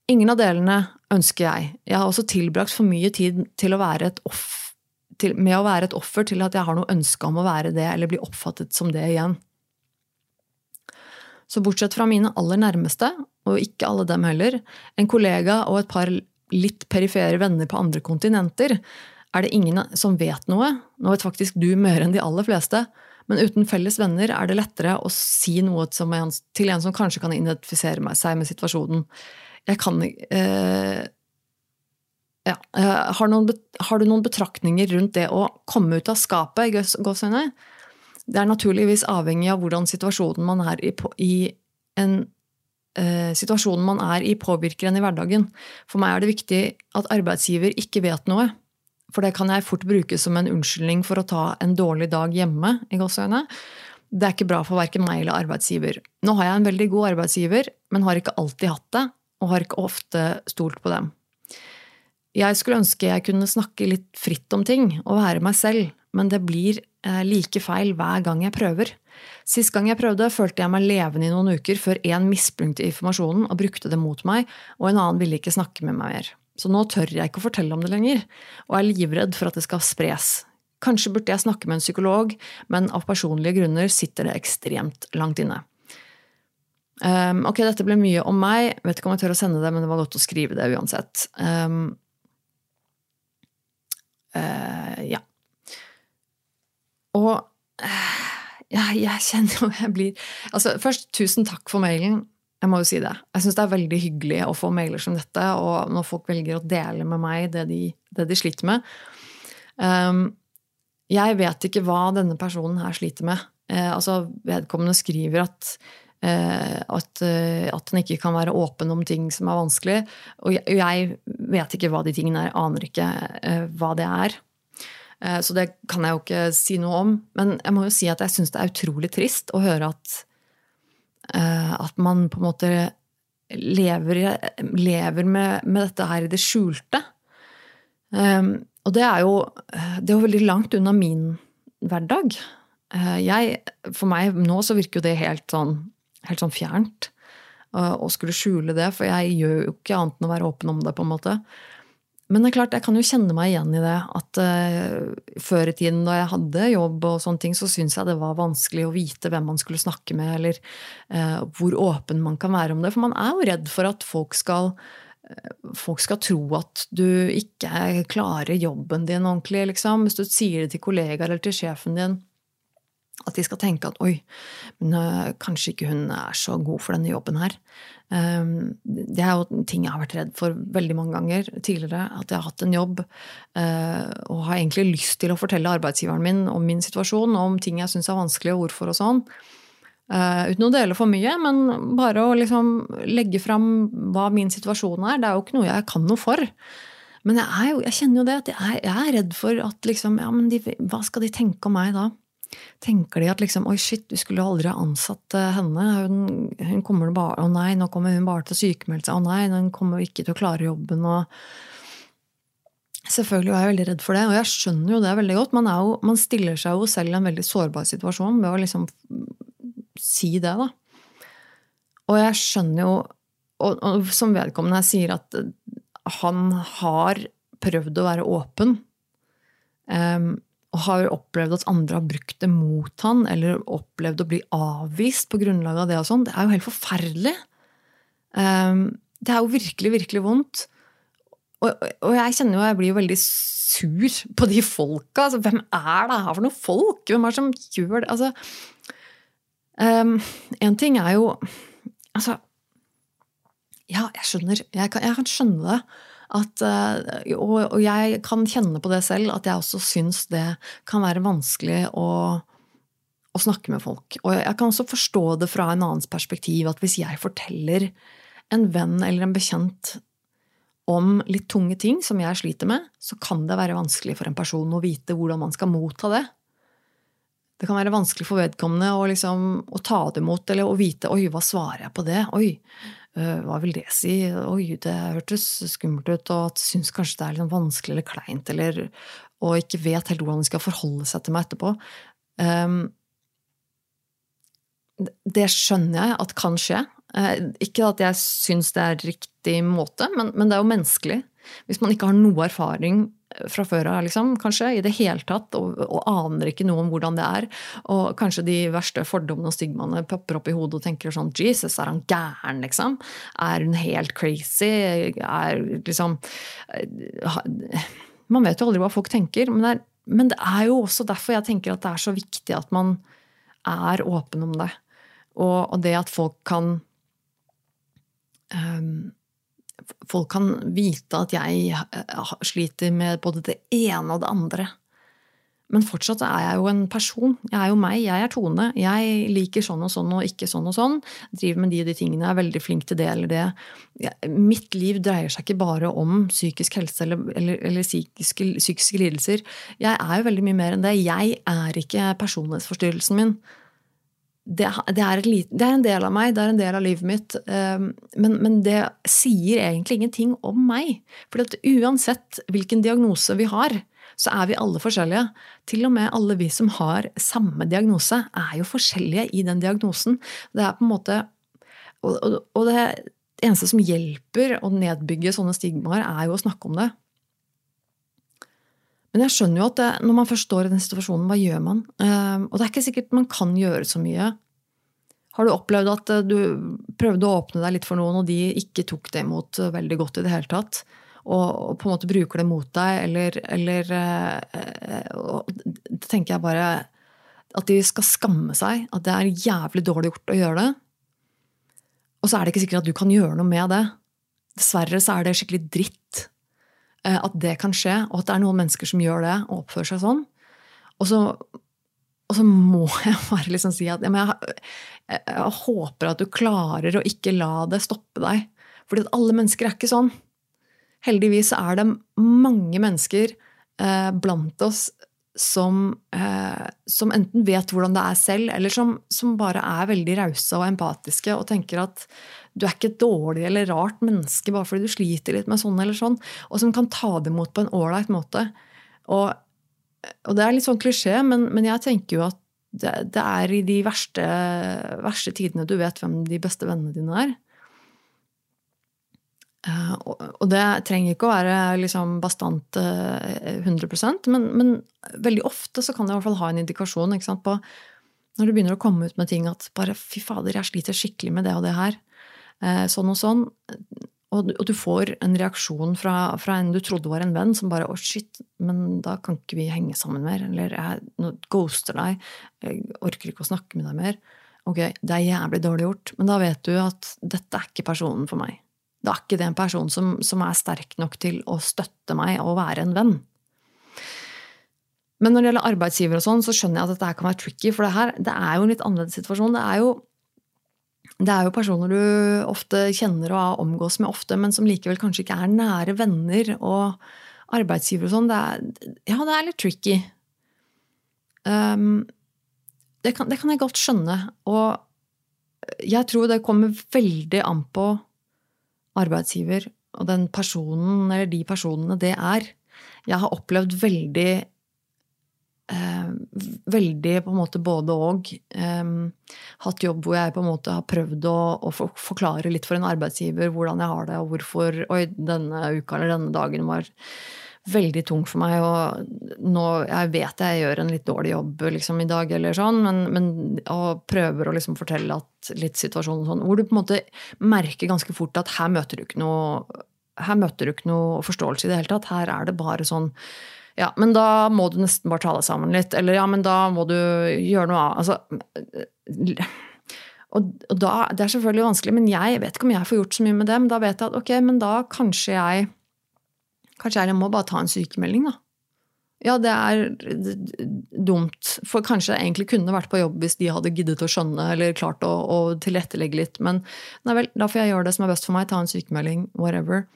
Ingen av delene ønsker jeg. Jeg har også tilbrakt for mye tid til å være et offer til, med å være et offer til at jeg har noe ønske om å være det, eller bli oppfattet som det igjen. Så bortsett fra mine aller nærmeste, og ikke alle dem heller, en kollega og et par litt perifere venner på andre kontinenter, er det ingen som vet noe, nå vet faktisk du mer enn de aller fleste, men uten felles venner er det lettere å si noe til en som kanskje kan identifisere seg med situasjonen. Jeg kan eh, ja, eh, har, noen, har, du noen betraktninger rundt det å komme ut av skapet? Det er naturligvis avhengig av hvordan situasjonen man er i, i en eh, situasjonen man er i, påvirker en i hverdagen. For meg er det viktig at arbeidsgiver ikke vet noe. For det kan jeg fort bruke som en unnskyldning for å ta en dårlig dag hjemme. i gåsøgne. Det er ikke bra for verken meg eller arbeidsgiver. Nå har jeg en veldig god arbeidsgiver, men har ikke alltid hatt det, og har ikke ofte stolt på dem. Jeg skulle ønske jeg kunne snakke litt fritt om ting og være meg selv, men det blir eh, like feil hver gang jeg prøver. Sist gang jeg prøvde, følte jeg meg levende i noen uker før én misbrukte informasjonen og brukte det mot meg, og en annen ville ikke snakke med meg mer. Så nå tør jeg ikke å fortelle om det lenger, og er livredd for at det skal spres. Kanskje burde jeg snakke med en psykolog, men av personlige grunner sitter det ekstremt langt inne. Um, ok, dette ble mye om meg. Vet ikke om jeg tør å sende det, men det var godt å skrive det uansett. Um, uh, ja. Og uh, ja, jeg kjenner jo jeg blir Altså, først, tusen takk for mailen. Jeg må jo si det. Jeg syns det er veldig hyggelig å få mailer som dette, og når folk velger å dele med meg det de, det de sliter med. Um, jeg vet ikke hva denne personen her sliter med. Uh, altså, vedkommende skriver at uh, at, uh, at han ikke kan være åpen om ting som er vanskelig. Og jeg, jeg vet ikke hva de tingene er, aner ikke hva det er. Så det kan jeg jo ikke si noe om. Men jeg må jo si at jeg syns det er utrolig trist å høre at at man på en måte lever, lever med, med, dette her i det skjulte. Um, og det er, jo, det er jo veldig langt unna min hverdag. Uh, jeg, for meg nå så virker jo det helt sånn, helt sånn fjernt uh, å skulle skjule det, for jeg gjør jo ikke annet enn å være åpen om det, på en måte. Men det er klart, jeg kan jo kjenne meg igjen i det. At uh, før i tiden da jeg hadde jobb, og sånne ting, så syntes jeg det var vanskelig å vite hvem man skulle snakke med, eller uh, hvor åpen man kan være om det. For man er jo redd for at folk skal, uh, folk skal tro at du ikke klarer jobben din ordentlig. Liksom. Hvis du sier det til kollegaer eller til sjefen din, at de skal tenke at oi, men kanskje ikke hun er så god for denne jobben her. Ehm, det er jo ting jeg har vært redd for veldig mange ganger tidligere. At jeg har hatt en jobb eh, og har egentlig lyst til å fortelle arbeidsgiveren min om min situasjon, om ting jeg syns er vanskelig, og hvorfor og sånn. Eh, uten å dele for mye, men bare å liksom legge fram hva min situasjon er. Det er jo ikke noe jeg kan noe for. Men jeg, jo, jeg kjenner jo det at jeg er, redd for at liksom, ja, de, hva skal de tenke om meg da? Tenker de at liksom Oi, shit, vi skulle aldri ha ansatt eh, henne. Hun, hun kommer bare Å nei, nå kommer hun bare til å sykemelde seg. Å nei, hun kommer ikke til å klare jobben. og Selvfølgelig var jeg veldig redd for det, og jeg skjønner jo det veldig godt. Man, jo, man stiller seg jo selv i en veldig sårbar situasjon ved å liksom si det, da. Og jeg skjønner jo, og, og som vedkommende sier, at han har prøvd å være åpen. Um, og har opplevd at andre har brukt det mot han, eller opplevd å bli avvist på grunnlag av det og sånn, det er jo helt forferdelig. Um, det er jo virkelig, virkelig vondt. Og, jeg kjenner jo jeg blir jo veldig sur på de folka. Altså, hvem er det her for noen folk? Hvem er det som gjør det? Altså, um, en ting er jo Altså Ja, jeg skjønner. Jeg kan, jeg kan skjønne det. At, eh, og, jeg kan kjenne på det selv, at jeg også syns det kan være vanskelig å, å snakke med folk. Og jeg kan også forstå det fra en annens perspektiv, at hvis jeg forteller en venn eller en bekjent om litt tunge ting som jeg sliter med, så kan det være vanskelig for en person å vite hvordan man skal motta det. Det kan være vanskelig for vedkommende å, liksom, å ta det imot, eller å vite 'oi, hva svarer jeg på det'? Oi, hva vil det si? Oi, det hørtes skummelt ut, og syns kanskje det er litt vanskelig eller kleint, eller og ikke vet helt hvordan de skal forholde seg til meg etterpå. Um, det skjønner jeg at kan skje. Eh, ikke at jeg syns det er riktig måte, men, det er jo menneskelig. Hvis man ikke har noe erfaring fra før av, liksom, kanskje, i det hele tatt, og, og, aner ikke noe om hvordan det er. Og kanskje de verste fordommene og stigmaene popper opp i hodet og tenker sånn Jesus, er han gæren, liksom? Er hun helt crazy? Er liksom eh, Man vet jo aldri hva folk tenker, men det, er, men det er jo også derfor jeg tenker at det er så viktig at man er åpen om det. Og, og det at folk kan um, folk kan vite at jeg eh, sliter med både det ene og det andre. Men fortsatt er jeg jo en person. Jeg er jo meg. Jeg er Tone. Jeg liker sånn og sånn og ikke sånn og sånn. Driver med de og de tingene. Jeg er veldig flink til det eller det. Mitt liv dreier seg ikke bare om psykisk helse eller, eller, eller psykiske, psykiske, lidelser. Jeg er jo veldig mye mer enn det. Jeg er ikke personlighetsforstyrrelsen min. Det, det, er lite, det, er en del av meg, det er en del av livet mitt. Ehm, men, men det sier egentlig ingenting om meg. For uansett hvilken diagnose vi har, så er vi alle forskjellige. Til og med alle vi som har samme diagnose, er jo forskjellige i den diagnosen. Det er på en måte Og, og, og det eneste som hjelper å nedbygge sånne stigmaer, er jo å snakke om det. Men jeg skjønner jo at det, når man først står i den situasjonen, hva gjør man? Ehm, og det er ikke sikkert man kan gjøre så mye. Har du opplevd at eh, du prøvde å åpne deg litt for noen, og de ikke tok det imot veldig godt i det hele tatt? og, på en måte bruker det mot deg, eller, eller Da tenker jeg bare at de skal skamme seg. At det er jævlig dårlig gjort å gjøre det. Og så er det ikke sikkert at du kan gjøre noe med det. Dessverre så er det skikkelig dritt eh, at det kan skje, og at det er noen mennesker som gjør det og oppfører seg sånn. Og så, og så må jeg bare liksom si at jeg, jeg, jeg, håper at du klarer å ikke la det stoppe deg. Fordi at alle mennesker er ikke sånn. Heldigvis er det mange mennesker eh, blant oss som, eh, som, enten vet hvordan det er selv, eller som, som bare er veldig rause og empatiske og tenker at du er ikke et dårlig eller rart menneske bare fordi du sliter litt med sånn eller sånn, og som kan ta det imot på en ålreit måte. Og, og, det er litt sånn klisjé, men, men jeg tenker jo at det, det er i de verste, verste tidene du vet hvem de beste vennene dine er. Uh, og det trenger ikke å være liksom bastant 100 eh, men, men, veldig ofte så kan det i hvert fall ha en indikasjon på når du begynner å komme ut med ting at bare 'fy fader, jeg sliter skikkelig med det og det her', sånn og sånn, og, du får en reaksjon fra, fra, en du trodde var en venn, som bare 'å, shit, men da kan ikke vi henge sammen mer', eller 'jeg ghoster deg', 'jeg orker ikke å snakke med deg mer'. Ok, det er jævlig dårlig gjort, men da vet du at dette er ikke personen for meg. Da er ikke det en person som, som, er sterk nok til å støtte meg og være en venn. Men når det gjelder arbeidsgiver og sånn, så skjønner jeg at dette kan være tricky. For det her det er jo en litt annerledes situasjon. Det er jo, det er jo personer du ofte kjenner og omgås med ofte, men som likevel kanskje ikke er nære venner. Og arbeidsgiver og sånn. Ja, det er litt tricky. Um, det, kan, det kan jeg godt skjønne. Og jeg tror det kommer veldig an på arbeidsgiver og den personen eller de personene det er. Jeg har opplevd veldig eh, veldig på en måte både og. Eh, hatt jobb hvor jeg på en måte har prøvd å, å, forklare litt for en arbeidsgiver hvordan jeg har det, og hvorfor Oi, denne uka eller denne dagen var veldig tung for meg. Og nå, jeg vet jeg gjør en litt dårlig jobb liksom, i dag, eller sånn, men, men og prøver å liksom fortelle at litt situasjonen sånn, hvor du på en måte merker ganske fort at her møter du ikke noe her møter du ikke noe forståelse i det hele tatt. Her er det bare sånn Ja, men da må du nesten bare ta deg sammen litt. Eller ja, men da må du gjøre noe annet. Altså og, og da, Det er selvfølgelig vanskelig, men jeg vet ikke om jeg får gjort så mye med det. Men da vet jeg at ok, men da kanskje jeg Kanskje jeg må bare ta en sykemelding, da. Ja, det er dumt, for kanskje jeg egentlig kunne vært på jobb hvis de hadde giddet å skjønne eller klart å, å tilrettelegge litt, men nei vel, da får jeg gjøre det som er best for meg, ta en sykemelding, whatever.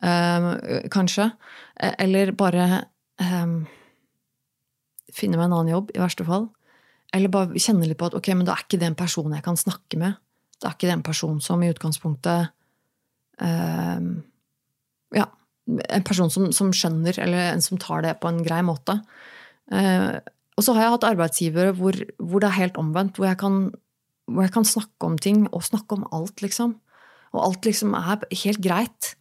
Eh, kanskje. Eller bare um, finne meg en annen jobb, i verste fall. Eller bare kjenne litt på at ok, men da er ikke det en person jeg kan snakke med. Det er ikke det en person som i utgangspunktet um, Ja en person som, som, skjønner, eller en som tar det på en grei måte. Uh, og så har jeg hatt arbeidsgivere hvor, hvor, det er helt omvendt, hvor jeg, kan, hvor jeg, kan, snakke om ting, og snakke om alt, liksom. Og alt liksom er helt greit.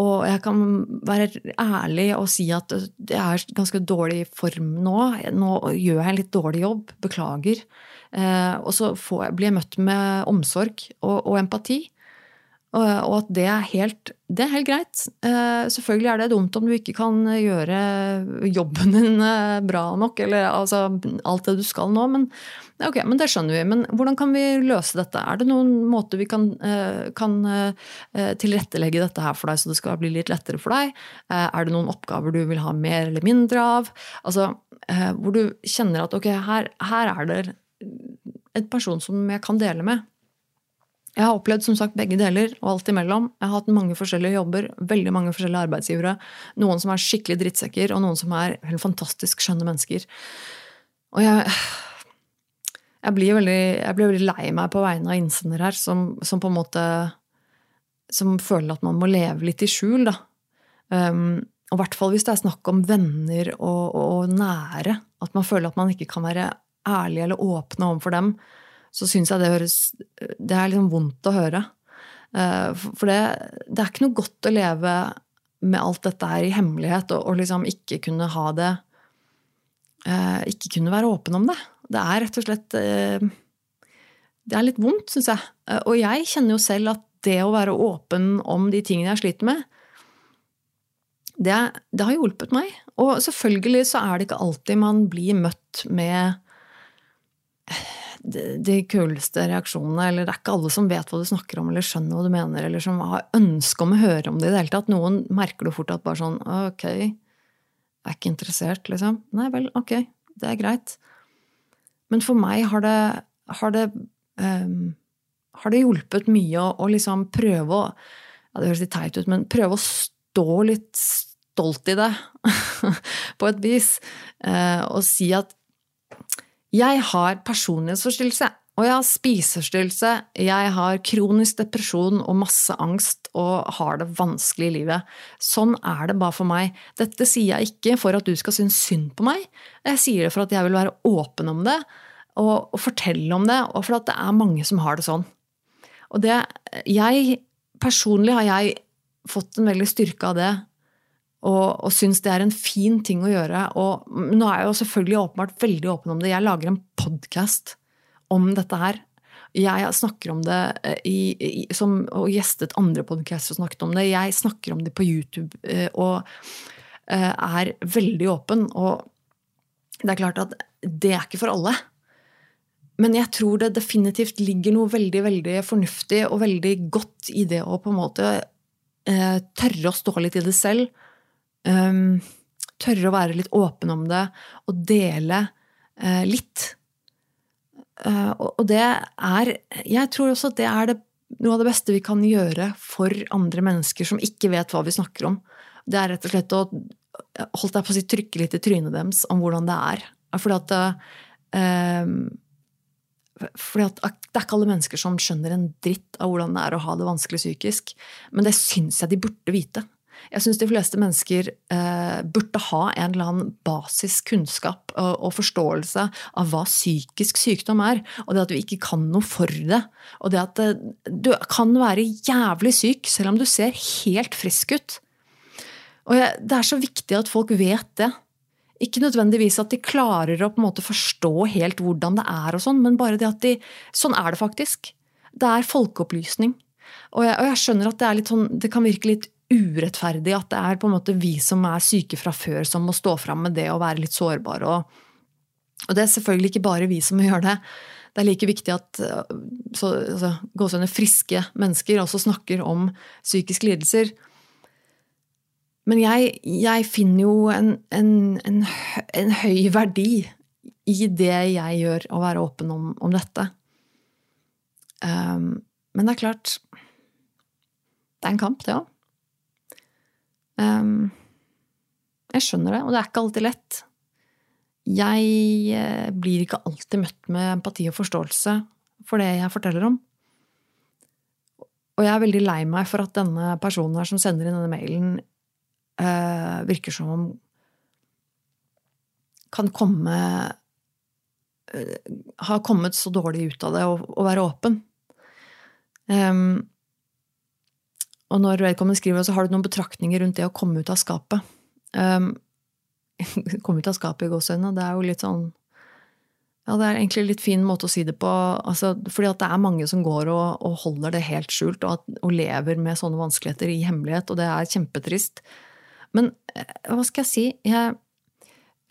Og jeg kan være ærlig og si at jeg er ganske dårlig form nå. Nå gjør jeg en litt dårlig jobb. Beklager. Eh, og så jeg, blir jeg møtt med omsorg og, og empati. Og, at det er helt, det er helt greit. Eh, selvfølgelig er det dumt om du ikke kan gjøre jobben din eh, bra nok, eller altså, alt det du skal nå, men, okay, men det skjønner vi. Men hvordan kan vi løse dette? Er det noen måter vi kan, eh, kan tilrettelegge dette her for deg, så det skal bli litt lettere for deg? Er det noen oppgaver du vil ha mer eller mindre av? Altså, hvor du kjenner at ok, her, her er det en person som jeg kan dele med. Jeg har opplevd som sagt begge deler og alt imellom. Jeg har hatt mange forskjellige jobber, veldig mange forskjellige arbeidsgivere. Noen som er skikkelig drittsekker, og noen som er helt fantastisk skjønne mennesker. Og jeg, jeg, blir veldig, jeg blir veldig lei meg på vegne av innsender her, som, som, på en måte Som føler at man må leve litt i skjul, da. Um, og i hvert fall hvis det er snakk om venner og, og nære. At man føler at man ikke kan være ærlig eller åpne overfor dem så syns jeg det høres Det er liksom vondt å høre. Eh, for det, det, er ikke noe godt å leve med alt dette her i hemmelighet og, og liksom ikke kunne ha det eh, Ikke kunne være åpen om det. Det er rett og slett eh, Det er litt vondt, syns jeg. Og jeg kjenner jo selv at det å være åpen om de tingene jeg sliter med, det, det, har hjulpet meg. Og selvfølgelig så er det ikke alltid man blir møtt med de kuleste reaksjonene. Eller det er ikke alle som vet hva du snakker om, eller skjønner hva du mener, eller som har ønske om å høre om det i det hele tatt. Noen merker du fort at bare sånn Ok, jeg er ikke interessert, liksom. Nei vel, ok, det er greit. Men for meg har det, har det, um, har det hjulpet mye å, å, liksom prøve å ja, Det høres litt teit ut, men prøve å stå litt stolt i det, på et vis. Uh, og si at jeg har personlighetsforstyrrelse, og jeg har spiseforstyrrelse, jeg har kronisk depresjon og masse angst og har det vanskelig i livet. Sånn er det bare for meg. Dette sier jeg ikke for at du skal synes synd på meg, jeg sier det for at jeg vil være åpen om det og, og fortelle om det, og for at det er mange som har det sånn. Og det jeg Personlig har jeg fått en veldig styrke av det og, og syns det er en fin ting å gjøre. Og nå er jeg jo selvfølgelig åpenbart veldig åpen om det. Jeg lager en podkast om dette her. Jeg snakker om det eh, i, i, som, og gjestet andre podcaster og snakket om det. Jeg snakker om det på YouTube eh, og eh, er veldig åpen. Og det er klart at det er ikke for alle. Men jeg tror det definitivt ligger noe veldig veldig fornuftig og veldig godt i det å på en måte tørre å stå litt i det selv um, tørre å være litt åpen om det og dele uh, litt. Uh, og det er Jeg tror også at det er det, noe av det beste vi kan gjøre for andre mennesker som ikke vet hva vi snakker om. Det er rett og slett å holdt jeg på å si, trykke litt i trynet deres om hvordan det er. Fordi at, uh, fordi at Det er ikke alle mennesker som skjønner en dritt av hvordan det er å ha det vanskelig psykisk. Men det syns jeg de burde vite. Jeg syns de fleste mennesker eh, burde ha en eller annen basiskunnskap og, og, forståelse av hva psykisk sykdom er. Og det at du ikke kan noe for det. Og det at eh, du kan være jævlig syk selv om du ser helt frisk ut. Og jeg, det er så viktig at folk vet det. Ikke nødvendigvis at de klarer å på en måte forstå helt hvordan det er, og sånn, men bare det at de Sånn er det faktisk. Det er folkeopplysning. Og jeg, og jeg skjønner at det, sånn, det kan virke litt urettferdig at det er på en måte vi som er syke fra før, som må stå fram med det og være litt sårbare. Og, og det er selvfølgelig ikke bare vi som gjør det. Det er like viktig at så, altså, friske mennesker også snakker om psykiske lidelser. Men jeg, jeg finner jo en, en, en, en, høy verdi i det jeg gjør, å være åpen om, om dette. Um, men det er klart Det er en kamp, det òg. Um, jeg skjønner det, og det er ikke alltid lett. Jeg eh, blir ikke alltid møtt med empati og forståelse for det jeg forteller om. Og jeg er veldig lei meg for at denne personen her som sender inn denne mailen, uh, virker som om kan komme uh, Har kommet så dårlig ut av det å, være åpen. Um, og når vedkommende skriver, så har du noen betraktninger rundt det å komme ut av skapet. Um, komme ut av skapet i gåseøynene, det er jo litt sånn Ja, det er egentlig en litt fin måte å si det på. Altså, fordi at det er mange som går og, og holder det helt skjult, og, at, og, lever med sånne vanskeligheter i hemmelighet, og det er kjempetrist. Men eh, hva skal jeg si? Jeg,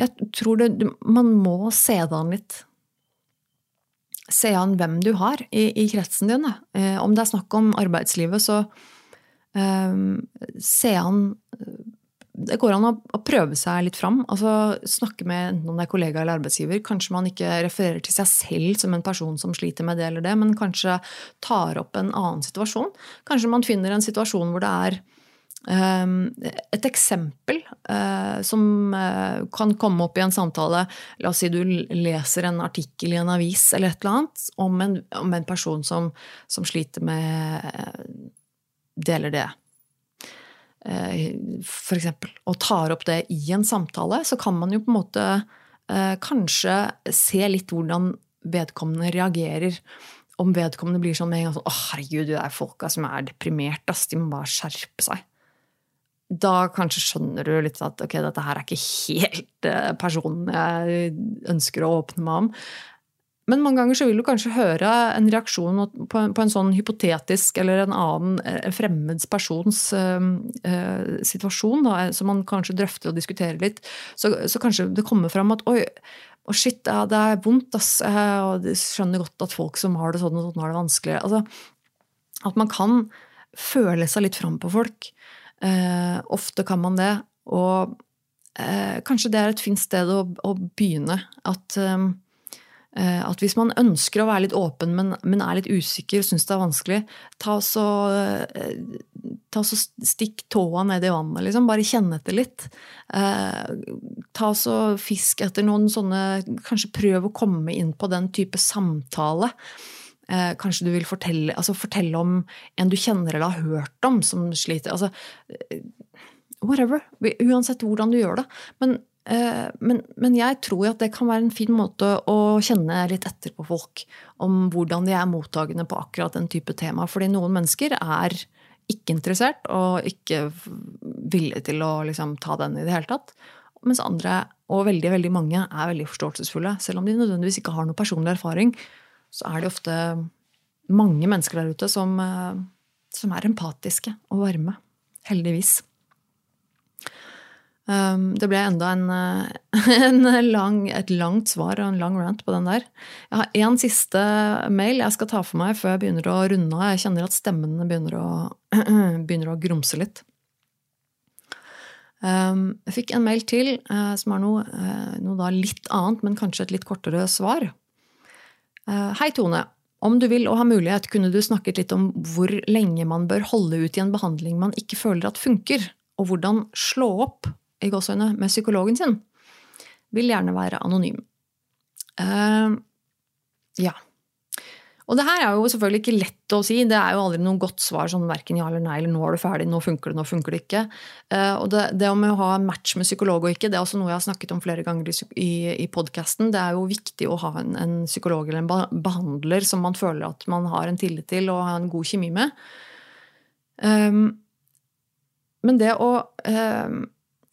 jeg tror det Man må se det an litt. Se an hvem du har i, i kretsen din. Eh, om det er snakk om arbeidslivet, så se an det går an å, prøve seg litt fram. altså Snakke med enten om det er kollega eller arbeidsgiver. Kanskje man ikke refererer til seg selv som en person som sliter med det eller det, men kanskje tar opp en annen situasjon. Kanskje man finner en situasjon hvor det er um, et eksempel uh, som uh, kan komme opp i en samtale. La oss si du leser en artikkel i en avis eller et eller annet om en, om en person som, som sliter med uh, det eller det for f.eks., og tar opp det i en samtale, så kan man jo på en måte eh, kanskje se litt hvordan vedkommende reagerer. Om vedkommende blir sånn med en gang sånn 'Å, herregud, det er folka som er deprimert, ass. De må bare skjerpe seg'. Da kanskje skjønner du litt at ok, dette her er ikke helt eh, personen jeg ønsker å åpne meg om. Men mange ganger så vil du kanskje høre en reaksjon på en, sånn hypotetisk eller en annen eh, fremmeds persons uh, uh, situasjon, da, som man kanskje drøfter og diskuterer litt. Så, så kanskje det kommer fram at oi, oh shit, ja, det er vondt, ass. Og jeg skjønner godt at folk som har det sånn og sånn, har det vanskelig. Altså, at man kan føle seg litt fram på folk. Eh, ofte kan man det. Og kanskje det er et fint sted å, å begynne. At Eh, at hvis man ønsker å være litt åpen, men, men er litt usikker, syns det er vanskelig, ta så, eh, ta så stikk tåa ned i vannet, liksom. Bare kjenne etter litt. Eh, ta så fisk etter noen sånne Kanskje prøv å komme inn på den type samtale. Kanskje du vil fortelle, altså fortelle om en du kjenner eller har hørt om som sliter. Altså, whatever. Uansett hvordan du gjør det. Men Eh, men, men, jeg tror at det kan være en fin måte å kjenne litt etter på folk. Om hvordan de er mottagende på akkurat den type tema. Fordi noen mennesker er ikke interessert og ikke villige til å liksom, ta den i det hele tatt. Mens andre, og veldig veldig mange, er veldig forståelsesfulle. Selv om de nødvendigvis ikke har noe personlig erfaring, så er det ofte mange mennesker der ute som, eh, som er empatiske og varme. Heldigvis. Um, det ble enda en, eh, en lang, et langt svar og en lang rant på den der. Jeg har én siste mail jeg skal ta for meg før jeg begynner å runde av. Jeg kjenner at stemmen begynner å, begynner å grumse litt. Um, jeg fikk en mail til uh, som har noe, uh, noe litt annet, men kanskje et litt kortere svar. Hei, Tone. Om du vil og har mulighet, kunne du snakket litt om hvor lenge man bør holde ut i en behandling man ikke føler at funker, og hvordan slå opp i gåsøgne, med psykologen sin, vil gjerne være anonym. Uh, ja. Og det her er jo selvfølgelig ikke lett å si. Det er jo aldri noe godt svar sånn verken ja eller nei, eller nå er du ferdig, nå funker det, nå funker det ikke. Uh, og det, det om å ha en match med psykolog og ikke, det er også noe jeg har snakket om flere ganger i, i podkasten. Det er jo viktig å ha en, en, psykolog eller en behandler som man føler at man har en tillit til og har en god kjemi med. Um, men det å um,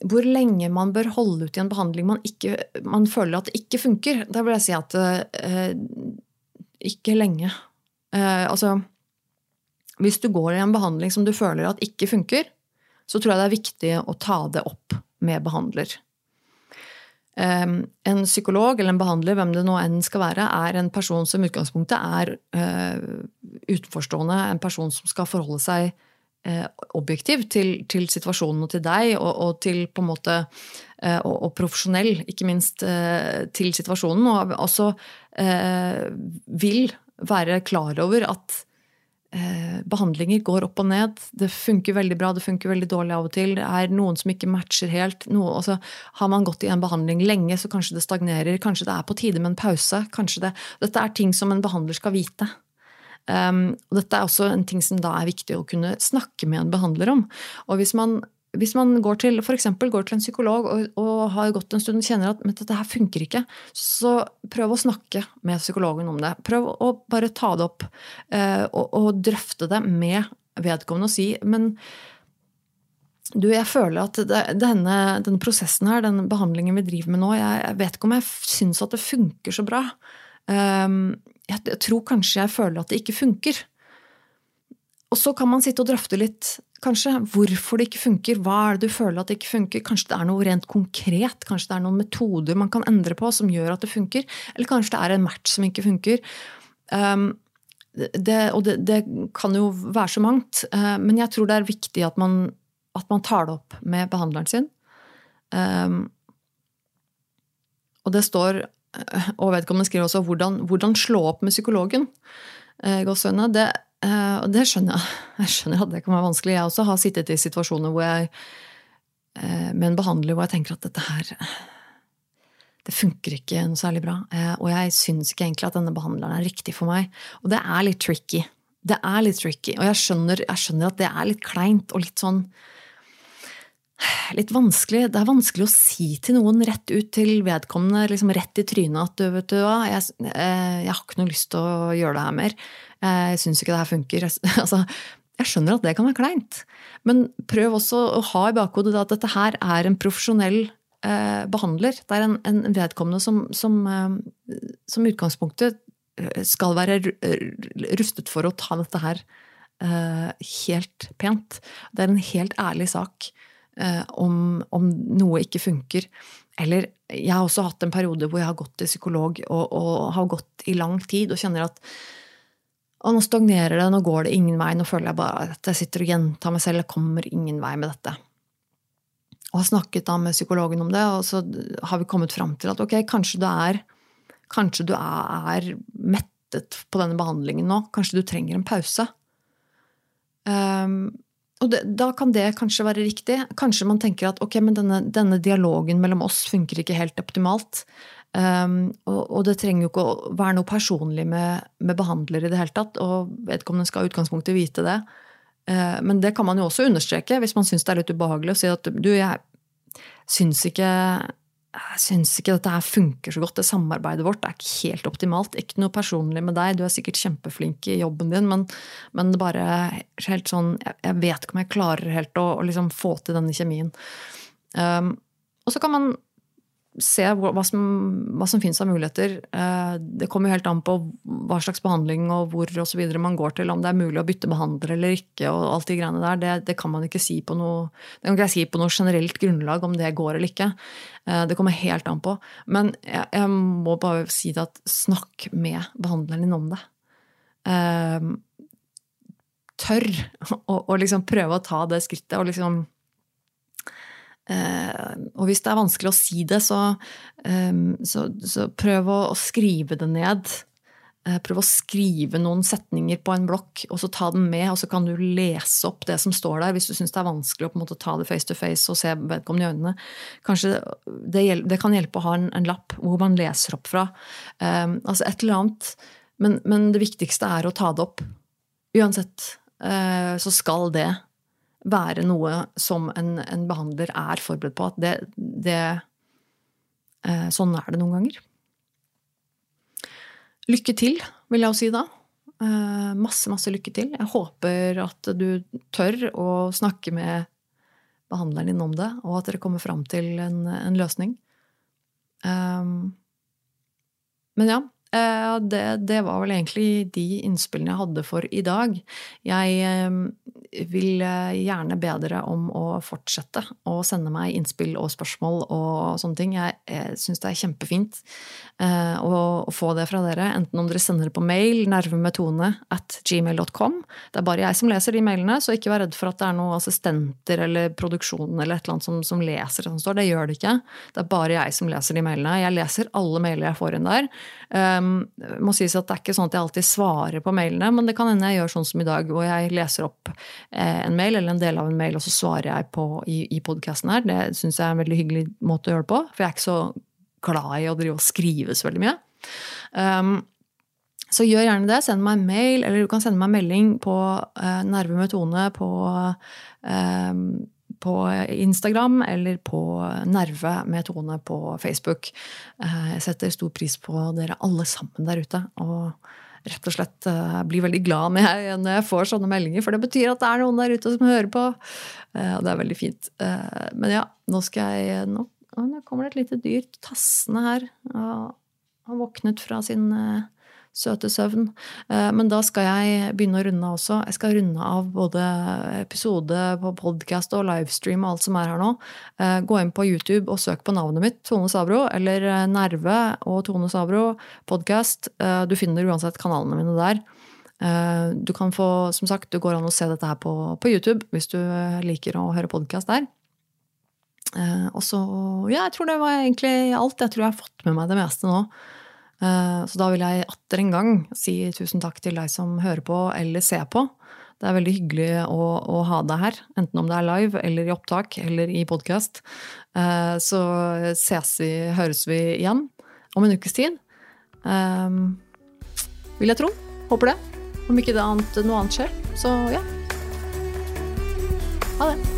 hvor lenge man bør holde ut i en behandling man, ikke, man føler at det ikke funker, da vil jeg si at eh, ikke lenge. Eh, altså Hvis du går i en behandling som du føler at ikke funker, så tror jeg det er viktig å ta det opp med behandler. Eh, en psykolog eller en behandler, hvem det nå enn skal være, er en person som utgangspunktet er eh, utenforstående, en person som skal forholde seg objektiv til, til, situasjonen og til deg, og, og til på en måte eh, og, og, profesjonell, ikke minst, eh, til situasjonen. Og også eh, vil være klar over at eh, behandlinger går opp og ned. Det funker veldig bra, det funker veldig dårlig av og til. Det er noen som ikke matcher helt. Noe, altså, har man gått i en behandling lenge, så kanskje det stagnerer. Kanskje det er på tide med en pause. det, Dette er ting som en behandler skal vite. Um, og dette er også en ting som da er viktig å kunne snakke med en behandler om. Og hvis man, hvis man går til, for går til en psykolog og, og, har gått en stund og kjenner at dette her funker ikke, så prøv å snakke med psykologen om det. Prøv å bare ta det opp uh, og, og, drøfte det med vedkommende og si men du, jeg føler at denne, denne, prosessen her, den behandlingen vi driver med nå, jeg, jeg vet ikke om jeg syns at det funker så bra. Um, jeg, tror kanskje jeg føler at det ikke funker. Og så kan man sitte og drøfte litt kanskje hvorfor det ikke funker. Hva er det du føler at det ikke funker? Kanskje det er noe rent konkret? Kanskje det er noen metoder man kan endre på som gjør at det funker? Eller kanskje det er en match som ikke funker? Um, det, og det, det, kan jo være så mangt, uh, men jeg tror det er viktig at man at man tar det opp med behandleren sin. Um, og det står Og vedkommende skriver også hvordan, hvordan slå opp med psykologen. Uh, det, uh, det skjønner jeg. Jeg skjønner at det kan være vanskelig. Jeg også har sittet i situasjoner hvor jeg med en behandler hvor jeg tenker at dette her det funker ikke noe særlig bra. Og jeg syns ikke egentlig at denne behandleren er riktig for meg. Og det er litt tricky. Det er litt tricky. Og jeg skjønner, jeg skjønner at det er litt kleint og litt sånn litt vanskelig. Det er vanskelig å si til noen rett ut til vedkommende, liksom rett i trynet at du, vet du hva, jeg, eh, jeg, har ikke noe lyst til å gjøre det her mer. Jeg syns ikke det her funker. Altså, jeg skjønner at det kan være kleint, men prøv også å ha i bakhodet at dette her er en profesjonell eh, behandler. Det er en, en vedkommende som, som, eh, som utgangspunktet eh, skal være rustet for å ta dette her eh, helt pent. Det er en helt ærlig sak. Eh, om, om, noe ikke funker. Eller jeg har også hatt en periode hvor jeg har gått til psykolog og, og har gått i lang tid og kjenner at og nå stagnerer det, nå går det ingen vei, nå føler jeg bare at jeg sitter og gjentar meg selv, jeg kommer ingen vei med dette. Og har snakket da med psykologen om det, og så har vi kommet fram til at ok, kanskje du er, kanskje du er mettet på denne behandlingen nå, kanskje du trenger en pause. Um, og det, da kan det kanskje være riktig. Kanskje man tenker at ok, men denne, denne dialogen mellom oss funker ikke helt optimalt. Um, og, og, det trenger jo ikke å være noe personlig med, med behandler i det hele tatt. Og vedkommende skal i utgangspunktet vite det. Uh, men det kan man jo også understreke hvis man syns det er litt ubehagelig å si at du, jeg syns ikke jeg syns ikke dette her funker så godt. Det samarbeidet vårt er ikke helt optimalt. Ikke noe personlig med deg, du er sikkert kjempeflink i jobben din, men, men det bare helt sånn Jeg vet ikke om jeg klarer helt å, å liksom få til denne kjemien. Um, og så kan man se hva som, hva som finnes av muligheter. Eh, det kommer jo helt an på hva slags behandling og hvor og så videre man går til. Om det er mulig å bytte behandler eller ikke. og alt de greiene der, det, det kan man ikke si på noe det kan ikke jeg si på noe generelt grunnlag om det går eller ikke. Eh, det kommer helt an på. Men jeg, jeg må bare si det at snakk med behandleren din om det. Tør tørr å liksom prøve å ta det skrittet og liksom Eh, og hvis det er vanskelig å si det, så, så, så prøv å, skrive det ned. Eh, prøv å skrive noen setninger på en blokk, og så ta den med. Og så kan du lese opp det som står der, hvis du syns det er vanskelig å på en måte ta det face to face og se vedkommende i øynene. Kanskje det, det, kan hjelpe å ha en, en, lapp hvor man leser opp fra. Altså et eller annet. Men, men, det viktigste er å ta det opp. Uansett uh, så skal det være noe som en, en behandler er forberedt på. At det, det eh, Sånn er det noen ganger. Lykke til, vil jeg jo si da. Eh, masse, masse lykke til. Jeg håper at du tør å snakke med behandleren din om det, og at dere kommer fram til en, en løsning. Um, men ja, det, det, var vel egentlig de innspillene jeg hadde for i dag. Jeg vil eh, gjerne be dere om å fortsette å sende meg innspill og spørsmål og sånne ting. Jeg, jeg syns det er kjempefint eh, å, å, få det fra dere, enten om dere sender det på mail, nervemetone at gmail.com. Det er bare jeg som leser de mailene, så ikke vær redd for at det er noen assistenter eller produksjonen eller et eller annet som, som leser det som står. Det gjør det ikke. Det er bare jeg som leser de mailene. Jeg leser alle mailer jeg får inn der. Um, må sies at Det er ikke sånn at jeg alltid svarer på mailene, men det kan hende jeg gjør sånn som i dag, hvor jeg leser opp Eh, en mail eller en del av en mail, og så svarer jeg på i, i podkasten her. Det syns jeg er en veldig hyggelig måte å gjøre det på, for jeg er ikke så glad i å drive og skrive så veldig mye. Um, så gjør gjerne det. Send meg en mail, eller du kan sende meg en melding på uh, Nerve med Tone på, uh, på Instagram eller på Nerve med Tone på Facebook. Uh, jeg setter stor pris på dere alle sammen der ute. Og rett og slett uh, blir veldig glad når jeg, når jeg, får sånne meldinger, for det betyr at det er noen der ute som hører på. Uh, og det er veldig fint. Men ja, nå skal jeg Nå, nå kommer det et lite dyr tassende her. Og han våknet fra sin søte søvn. Eh, men da skal jeg begynne å runde av også. Jeg skal runde av både episode på podkast og livestream og alt som er her nå. Eh, gå inn på YouTube og søk på navnet mitt, Tone Sabro, eller eh, Nerve og Tone Sabro podkast. Du finner uansett kanalene mine der. Du kan få, som sagt, du går an å se dette her på, på YouTube hvis du liker å høre podkast der. Og så Ja, jeg tror det var egentlig alt. Jeg tror jeg har fått med meg det meste nå. Eh, så da vil jeg atter en gang si tusen takk til deg som hører på eller ser på. Det er veldig hyggelig å, å ha deg her, enten om det er live eller i opptak eller i podkast. Eh, så ses vi, høres vi igjen om en ukes tid. Eh, vil jeg tro. Håper det. Om ikke det annet, noe annet skjer. Så ja. Ha det.